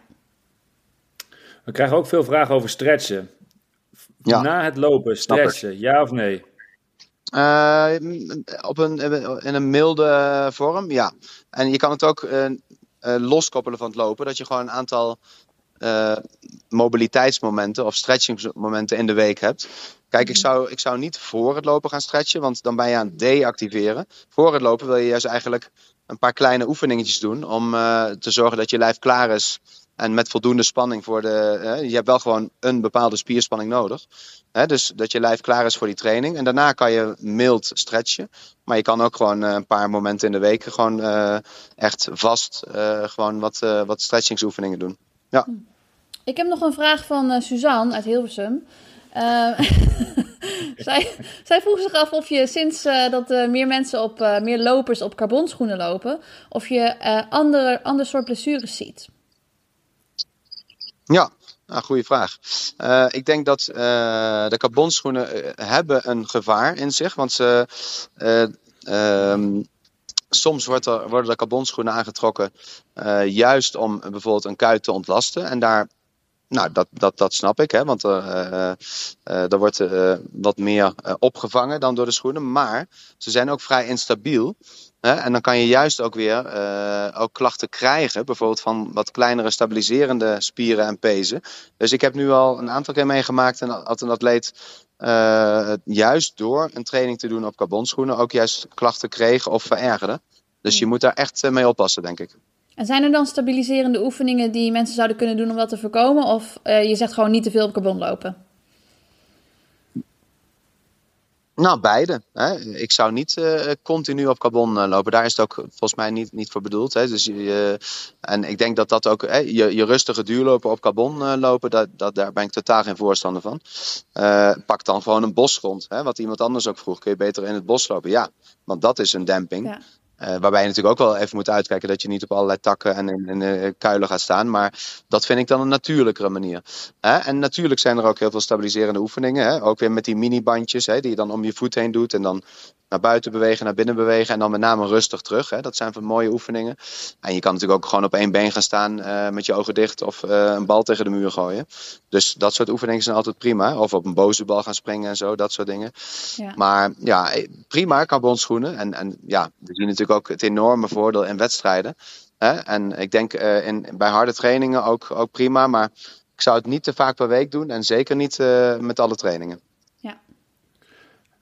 [SPEAKER 2] We krijgen ook veel vragen over stretchen.
[SPEAKER 1] Ja.
[SPEAKER 2] Na het lopen, stretchen, ja of nee?
[SPEAKER 1] Eh, op een, in een milde vorm, ja. En je kan het ook eh, loskoppelen van het lopen. Dat je gewoon een aantal eh, mobiliteitsmomenten of stretchingsmomenten in de week hebt. Kijk, ik zou, ik zou niet voor het lopen gaan stretchen, want dan ben je aan het deactiveren. Voor het lopen wil je juist eigenlijk een paar kleine oefeningetjes doen om eh, te zorgen dat je lijf klaar is. En met voldoende spanning voor de. eh, je hebt wel gewoon een bepaalde spierspanning nodig. Hè, dus dat je lijf klaar is voor die training. En daarna kan je mild stretchen. Maar je kan ook gewoon eh, een paar momenten in de week gewoon eh, echt vast eh, gewoon wat, wat stretchingsoefeningen doen.
[SPEAKER 3] Ik heb nog een vraag van Suzanne uit Hilversum. Zij, zij vroeg zich af of je sinds dat meer mensen op meer lopers op carbonschoenen lopen, of je andere, ander soort blessures ziet.
[SPEAKER 1] Ja, nou, goede vraag. Eh, ik denk dat eh, de carbonschoenen eh, hebben een gevaar in zich. Want ze, ehm, soms wordt er, worden de carbonschoenen aangetrokken juist om bijvoorbeeld een kuit te ontlasten. En daar, nou, dat, dat, dat snap ik, hè, want er, er wordt wat meer opgevangen dan door de schoenen. Maar ze zijn ook vrij instabiel. En dan kan je juist ook weer eh, ook klachten krijgen, bijvoorbeeld van wat kleinere stabiliserende spieren en pezen. Dus ik heb nu al een aantal keer meegemaakt en had een atleet eh, juist door een training te doen op carbonschoenen ook juist klachten kreeg of verergerde. Dus je moet daar echt eh, mee oppassen, denk ik.
[SPEAKER 3] En zijn er dan stabiliserende oefeningen die mensen zouden kunnen doen om dat te voorkomen? Of je zegt gewoon niet te veel op carbon lopen?
[SPEAKER 1] Nou, beide. Hè. Ik zou niet eh, continu op carbon eh, lopen. Daar is het ook volgens mij niet, niet voor bedoeld. Hè. Dus je, en ik denk dat dat ook, hè, je, je rustige duurlopen op carbon eh, lopen, dat, dat, daar ben ik totaal geen voorstander van. Pak dan gewoon een bosgrond. Hè, wat iemand anders ook vroeg. Kun je beter in het bos lopen? Ja, want dat is een demping.
[SPEAKER 3] Ja.
[SPEAKER 1] Eh, waarbij je natuurlijk ook wel even moet uitkijken dat je niet op allerlei takken en in, eh, kuilen gaat staan. Maar dat vind ik dan een natuurlijkere manier. Hè? En natuurlijk zijn er ook heel veel stabiliserende oefeningen. Hè? Ook weer met die minibandjes hè, die je dan om je voet heen doet. En dan naar buiten bewegen, naar binnen bewegen. En dan met name rustig terug. Hè? Dat zijn van mooie oefeningen. En je kan natuurlijk ook gewoon op één been gaan staan eh, met je ogen dicht. Of eh, een bal tegen de muur gooien. Dus dat soort oefeningen zijn altijd prima. Of op een boze bal gaan springen en zo. Dat soort dingen.
[SPEAKER 3] Ja.
[SPEAKER 1] Maar ja, eh, prima carbonschoenen. En, en ja, we zien natuurlijk ook het enorme voordeel in wedstrijden. Hè? En ik denk in, bij harde trainingen ook, ook prima. Maar ik zou het niet te vaak per week doen. En zeker niet met alle trainingen.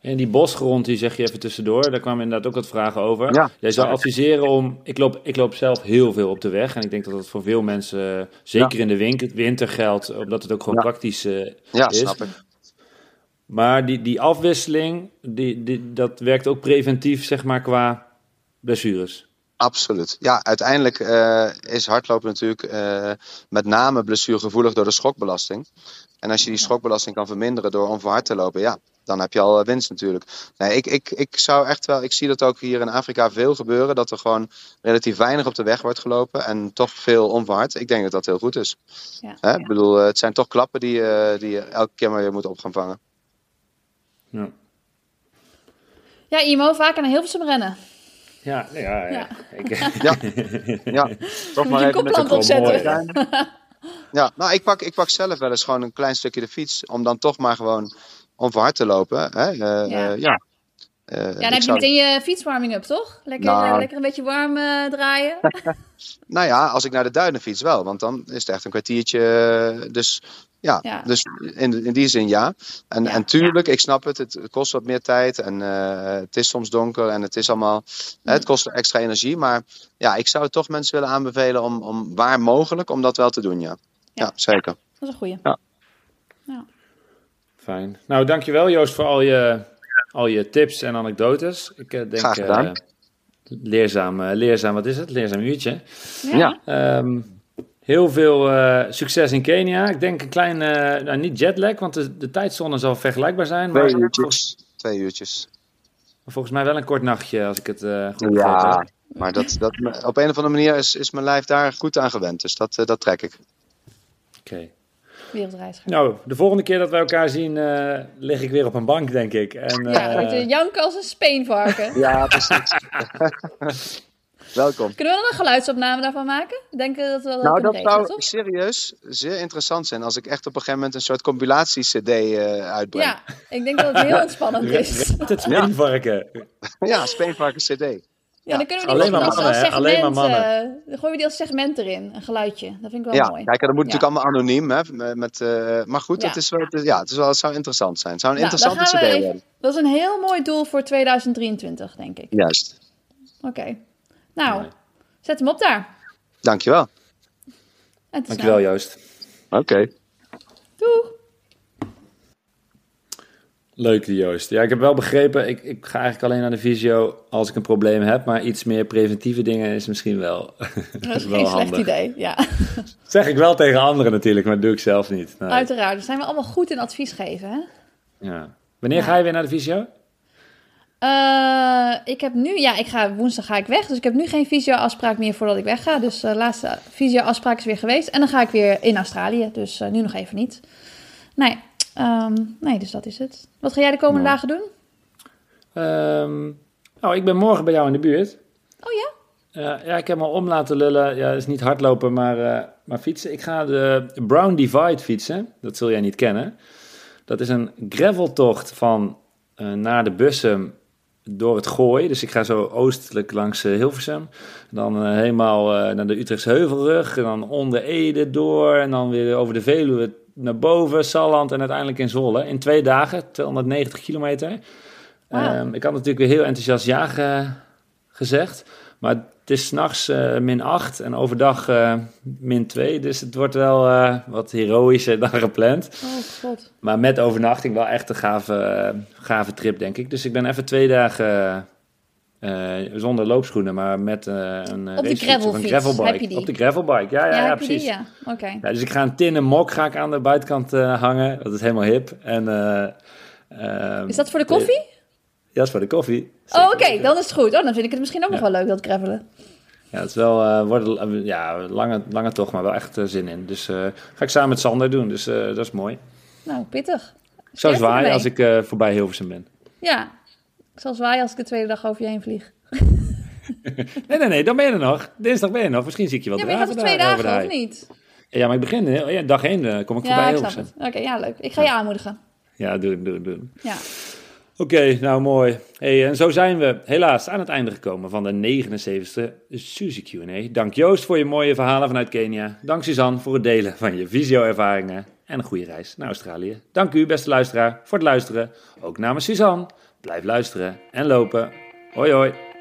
[SPEAKER 2] En die bosgrond, die zeg je even tussendoor, daar kwamen inderdaad ook wat vragen over.
[SPEAKER 1] Ja.
[SPEAKER 2] Jij zou adviseren om, ik loop, ik loop zelf heel veel op de weg en ik denk dat dat voor veel mensen, eh, zeker in de winter, winter geldt, omdat het ook gewoon
[SPEAKER 1] Ja.
[SPEAKER 2] praktisch eh,
[SPEAKER 1] Ja,
[SPEAKER 2] is.
[SPEAKER 1] snap ik.
[SPEAKER 2] Maar die, die afwisseling, die, die, dat werkt ook preventief, zeg maar, qua blessures.
[SPEAKER 1] Absoluut. Ja, uiteindelijk eh, is hardlopen natuurlijk met name blessuregevoelig door de schokbelasting. En als je die schokbelasting kan verminderen door onverhard te lopen, ja, dan heb je al eh, winst natuurlijk. Nee, ik, ik, ik zou echt wel, ik zie dat ook hier in Afrika veel gebeuren, dat er gewoon relatief weinig op de weg wordt gelopen en toch veel onverhard. Ik denk dat dat heel goed is.
[SPEAKER 3] Ja.
[SPEAKER 1] Hè? Ik bedoel, eh, het zijn toch klappen die, eh, die je elke keer maar weer moet op gaan vangen.
[SPEAKER 2] Ja,
[SPEAKER 3] Ja, Imo, vaker naar Hilversum rennen.
[SPEAKER 2] ja, ja, ja.
[SPEAKER 3] Ja.
[SPEAKER 2] Ik,
[SPEAKER 1] Ja, ja. toch
[SPEAKER 3] je een koplamp
[SPEAKER 2] gewoon
[SPEAKER 3] opzetten.
[SPEAKER 1] Ja, nou, ik pak, ik pak zelf wel eens gewoon een klein stukje de fiets. Om dan toch maar gewoon onverhard te lopen. Hè? Eh,
[SPEAKER 3] Ja.
[SPEAKER 1] ja. ja. Eh,
[SPEAKER 3] Ja, dan heb je
[SPEAKER 1] zou-
[SPEAKER 3] meteen je fietswarming up, toch? Lekker,
[SPEAKER 1] Nou.
[SPEAKER 3] eh, lekker een beetje warm eh, draaien.
[SPEAKER 1] Nou ja, als ik naar de duinen fiets wel. Want dan is het echt een kwartiertje. eh, Dus ja,
[SPEAKER 3] Ja.
[SPEAKER 1] dus in, in die zin ja. En,
[SPEAKER 3] Ja.
[SPEAKER 1] en tuurlijk, ik snap het. Het kost wat meer tijd. En eh, het is soms donker. En het is allemaal. hè, Het kost extra energie. Maar ja, ik zou het toch mensen willen aanbevelen om, om waar mogelijk om dat wel te doen. Ja,
[SPEAKER 3] Ja.
[SPEAKER 1] ja zeker.
[SPEAKER 3] Dat is een goeie.
[SPEAKER 2] Fijn. Nou, dankjewel Joost voor al je, al je tips en anekdotes. Ik eh, denk
[SPEAKER 1] Graag gedaan.
[SPEAKER 2] eh, leerzaam, leerzaam, wat is het? Leerzaam uurtje.
[SPEAKER 1] Ja.
[SPEAKER 2] Ehm, Heel veel eh, succes in Kenia. Ik denk een klein, eh, nou, niet jetlag, want de, de tijdzone zal vergelijkbaar zijn. Maar
[SPEAKER 1] Twee
[SPEAKER 2] volgens,
[SPEAKER 1] uurtjes. Twee uurtjes.
[SPEAKER 2] volgens mij wel een kort nachtje, als ik het eh, goed
[SPEAKER 1] Ja, maar dat, dat, op een of andere manier is, is mijn lijf daar goed aan gewend. Dus dat, eh, dat trek ik.
[SPEAKER 2] Oké.
[SPEAKER 3] Wereldreis.
[SPEAKER 2] Nou, de volgende keer dat wij elkaar zien, eh, lig ik weer op een bank, denk ik. En,
[SPEAKER 3] Ja,
[SPEAKER 2] eh,
[SPEAKER 3] weet je, janken als een speenvarken.
[SPEAKER 1] Ja, precies. Welkom.
[SPEAKER 3] Kunnen we dan een geluidsopname daarvan maken? Denk je dat we dat
[SPEAKER 1] Nou, dat
[SPEAKER 3] regelen,
[SPEAKER 1] zou
[SPEAKER 3] toch?
[SPEAKER 1] serieus zeer interessant zijn als ik echt op een gegeven moment een soort compilatie-CD eh, uitbreng.
[SPEAKER 3] Ja, ik denk dat het heel ontspannend is.
[SPEAKER 2] Het speenvarken.
[SPEAKER 1] Ja, Speenvarken-CD.
[SPEAKER 3] Ja, dan kunnen we die
[SPEAKER 2] Alleen
[SPEAKER 3] nog
[SPEAKER 2] maar
[SPEAKER 3] als, als
[SPEAKER 2] mannen, hè? Alleen
[SPEAKER 3] segment...
[SPEAKER 2] maar
[SPEAKER 3] eh, dan gooien we die als segment erin, een geluidje. Dat vind ik wel
[SPEAKER 1] Ja,
[SPEAKER 3] mooi.
[SPEAKER 1] kijk, dat moet
[SPEAKER 3] Ja.
[SPEAKER 1] natuurlijk allemaal anoniem. Hè, met, eh, maar goed,
[SPEAKER 3] Ja.
[SPEAKER 1] het, is wel, het, ja, het, is wel, het zou interessant zijn. Het zou een
[SPEAKER 3] Nou,
[SPEAKER 1] interessante
[SPEAKER 3] gaan
[SPEAKER 1] CD worden.
[SPEAKER 3] Dat is een heel mooi doel voor 2023, denk ik.
[SPEAKER 1] Juist.
[SPEAKER 3] Oké. Nou, zet hem op daar.
[SPEAKER 1] Dankjewel.
[SPEAKER 2] Dankjewel,
[SPEAKER 3] snel.
[SPEAKER 2] Joost.
[SPEAKER 1] Oké.
[SPEAKER 3] Doeg.
[SPEAKER 2] Leuk, die Joost. Ja, ik heb wel begrepen, ik, ik ga eigenlijk alleen naar de visio als ik een probleem heb, maar iets meer preventieve dingen is misschien wel,
[SPEAKER 3] Dat is
[SPEAKER 2] wel
[SPEAKER 3] geen slecht
[SPEAKER 2] handig.
[SPEAKER 3] idee. Ja,
[SPEAKER 2] zeg ik wel tegen anderen natuurlijk, maar dat doe ik zelf niet. Nee.
[SPEAKER 3] uiteraard. Daar zijn we allemaal goed in advies geven, hè?
[SPEAKER 2] Ja. Wanneer
[SPEAKER 3] Ja.
[SPEAKER 2] ga je weer naar de visio?
[SPEAKER 3] Eh, ik heb nu, ja, ik ga woensdag ga ik weg, dus ik heb nu geen visio-afspraak meer voordat ik wegga. Dus de laatste visio-afspraak is weer geweest. En dan ga ik weer in Australië, dus eh, nu nog even niet. Nee, ehm, nee, dus dat is het. Wat ga jij de komende
[SPEAKER 2] Mooi.
[SPEAKER 3] dagen doen?
[SPEAKER 2] Ehm, nou, ik ben morgen bij jou in de buurt.
[SPEAKER 3] Oh ja?
[SPEAKER 2] Eh, ja, ik heb me om laten lullen. Ja, dat is niet hardlopen, maar, eh, maar fietsen. Ik ga de Brown Divide fietsen. Dat zul jij niet kennen. Dat is een graveltocht van eh, naar de Bussum door het Gooi. Dus ik ga zo oostelijk langs eh, Hilversum. Dan eh, helemaal eh, naar de Utrechtse Heuvelrug. En dan onder Ede door. En dan weer over de Veluwe naar boven, Salland en uiteindelijk in Zwolle. In twee dagen, 290 kilometer. Ehm, ik had natuurlijk weer heel enthousiast ja ge- gezegd. Maar het is s'nachts eh min 8 en overdag eh, min 2. Dus het wordt wel eh, wat heroïscher dan gepland.
[SPEAKER 3] Oh god.
[SPEAKER 2] Maar met overnachting wel echt een gave, gave trip, denk ik. Dus ik ben even twee dagen zonder loopschoenen, maar met een
[SPEAKER 3] Op de gravelfiets,
[SPEAKER 2] een gravelbike.
[SPEAKER 3] heb je die?
[SPEAKER 2] Op de gravelbike, ja, ja, ja,
[SPEAKER 3] je die?
[SPEAKER 2] precies.
[SPEAKER 3] Ja, oké.
[SPEAKER 2] Ja, dus ik ga een tinnen mok ga ik aan de buitenkant hangen. Dat is helemaal hip. En, eh, ehm,
[SPEAKER 3] Is dat voor de koffie?
[SPEAKER 2] Ja, dat is voor de koffie.
[SPEAKER 3] Oh, oké, dan is het goed. Oh, dan vind ik het misschien ook nog wel leuk, dat gravelen.
[SPEAKER 2] Ja, het is wel wordt, een- ja, lange, lange tocht, maar wel echt eh, zin in. Dus ga ik samen met Sander doen, dus dat is mooi.
[SPEAKER 3] Nou, pittig.
[SPEAKER 2] Ik zou
[SPEAKER 3] Sterkte
[SPEAKER 2] zwaaien als ik voorbij Hilversum ben.
[SPEAKER 3] Ja, ik zal zwaaien als ik de tweede dag over je heen vlieg.
[SPEAKER 2] Nee, nee, nee, dan ben je er nog. Dinsdag ben je er nog. Misschien zie ik je wel
[SPEAKER 3] Ja, maar je gaat twee dagen, of niet?
[SPEAKER 2] Ja, maar ik begin, eh, ja, dag één kom ik
[SPEAKER 3] Ja,
[SPEAKER 2] voorbij Hilversum.
[SPEAKER 3] Oké, ja, leuk. Ik ga je aanmoedigen.
[SPEAKER 2] Ja, doen, doen, doen.
[SPEAKER 3] Ja.
[SPEAKER 2] Oké, nou mooi. En zo zijn we helaas aan het einde gekomen van de 79e Suzy Q&A. Dank Joost voor je mooie verhalen vanuit Kenia. Dank Suzanne voor het delen van je visio-ervaringen. En een goede reis naar Australië. Dank u, beste luisteraar, voor het luisteren. Ook namens Suzanne. Blijf luisteren en lopen. Hoi hoi.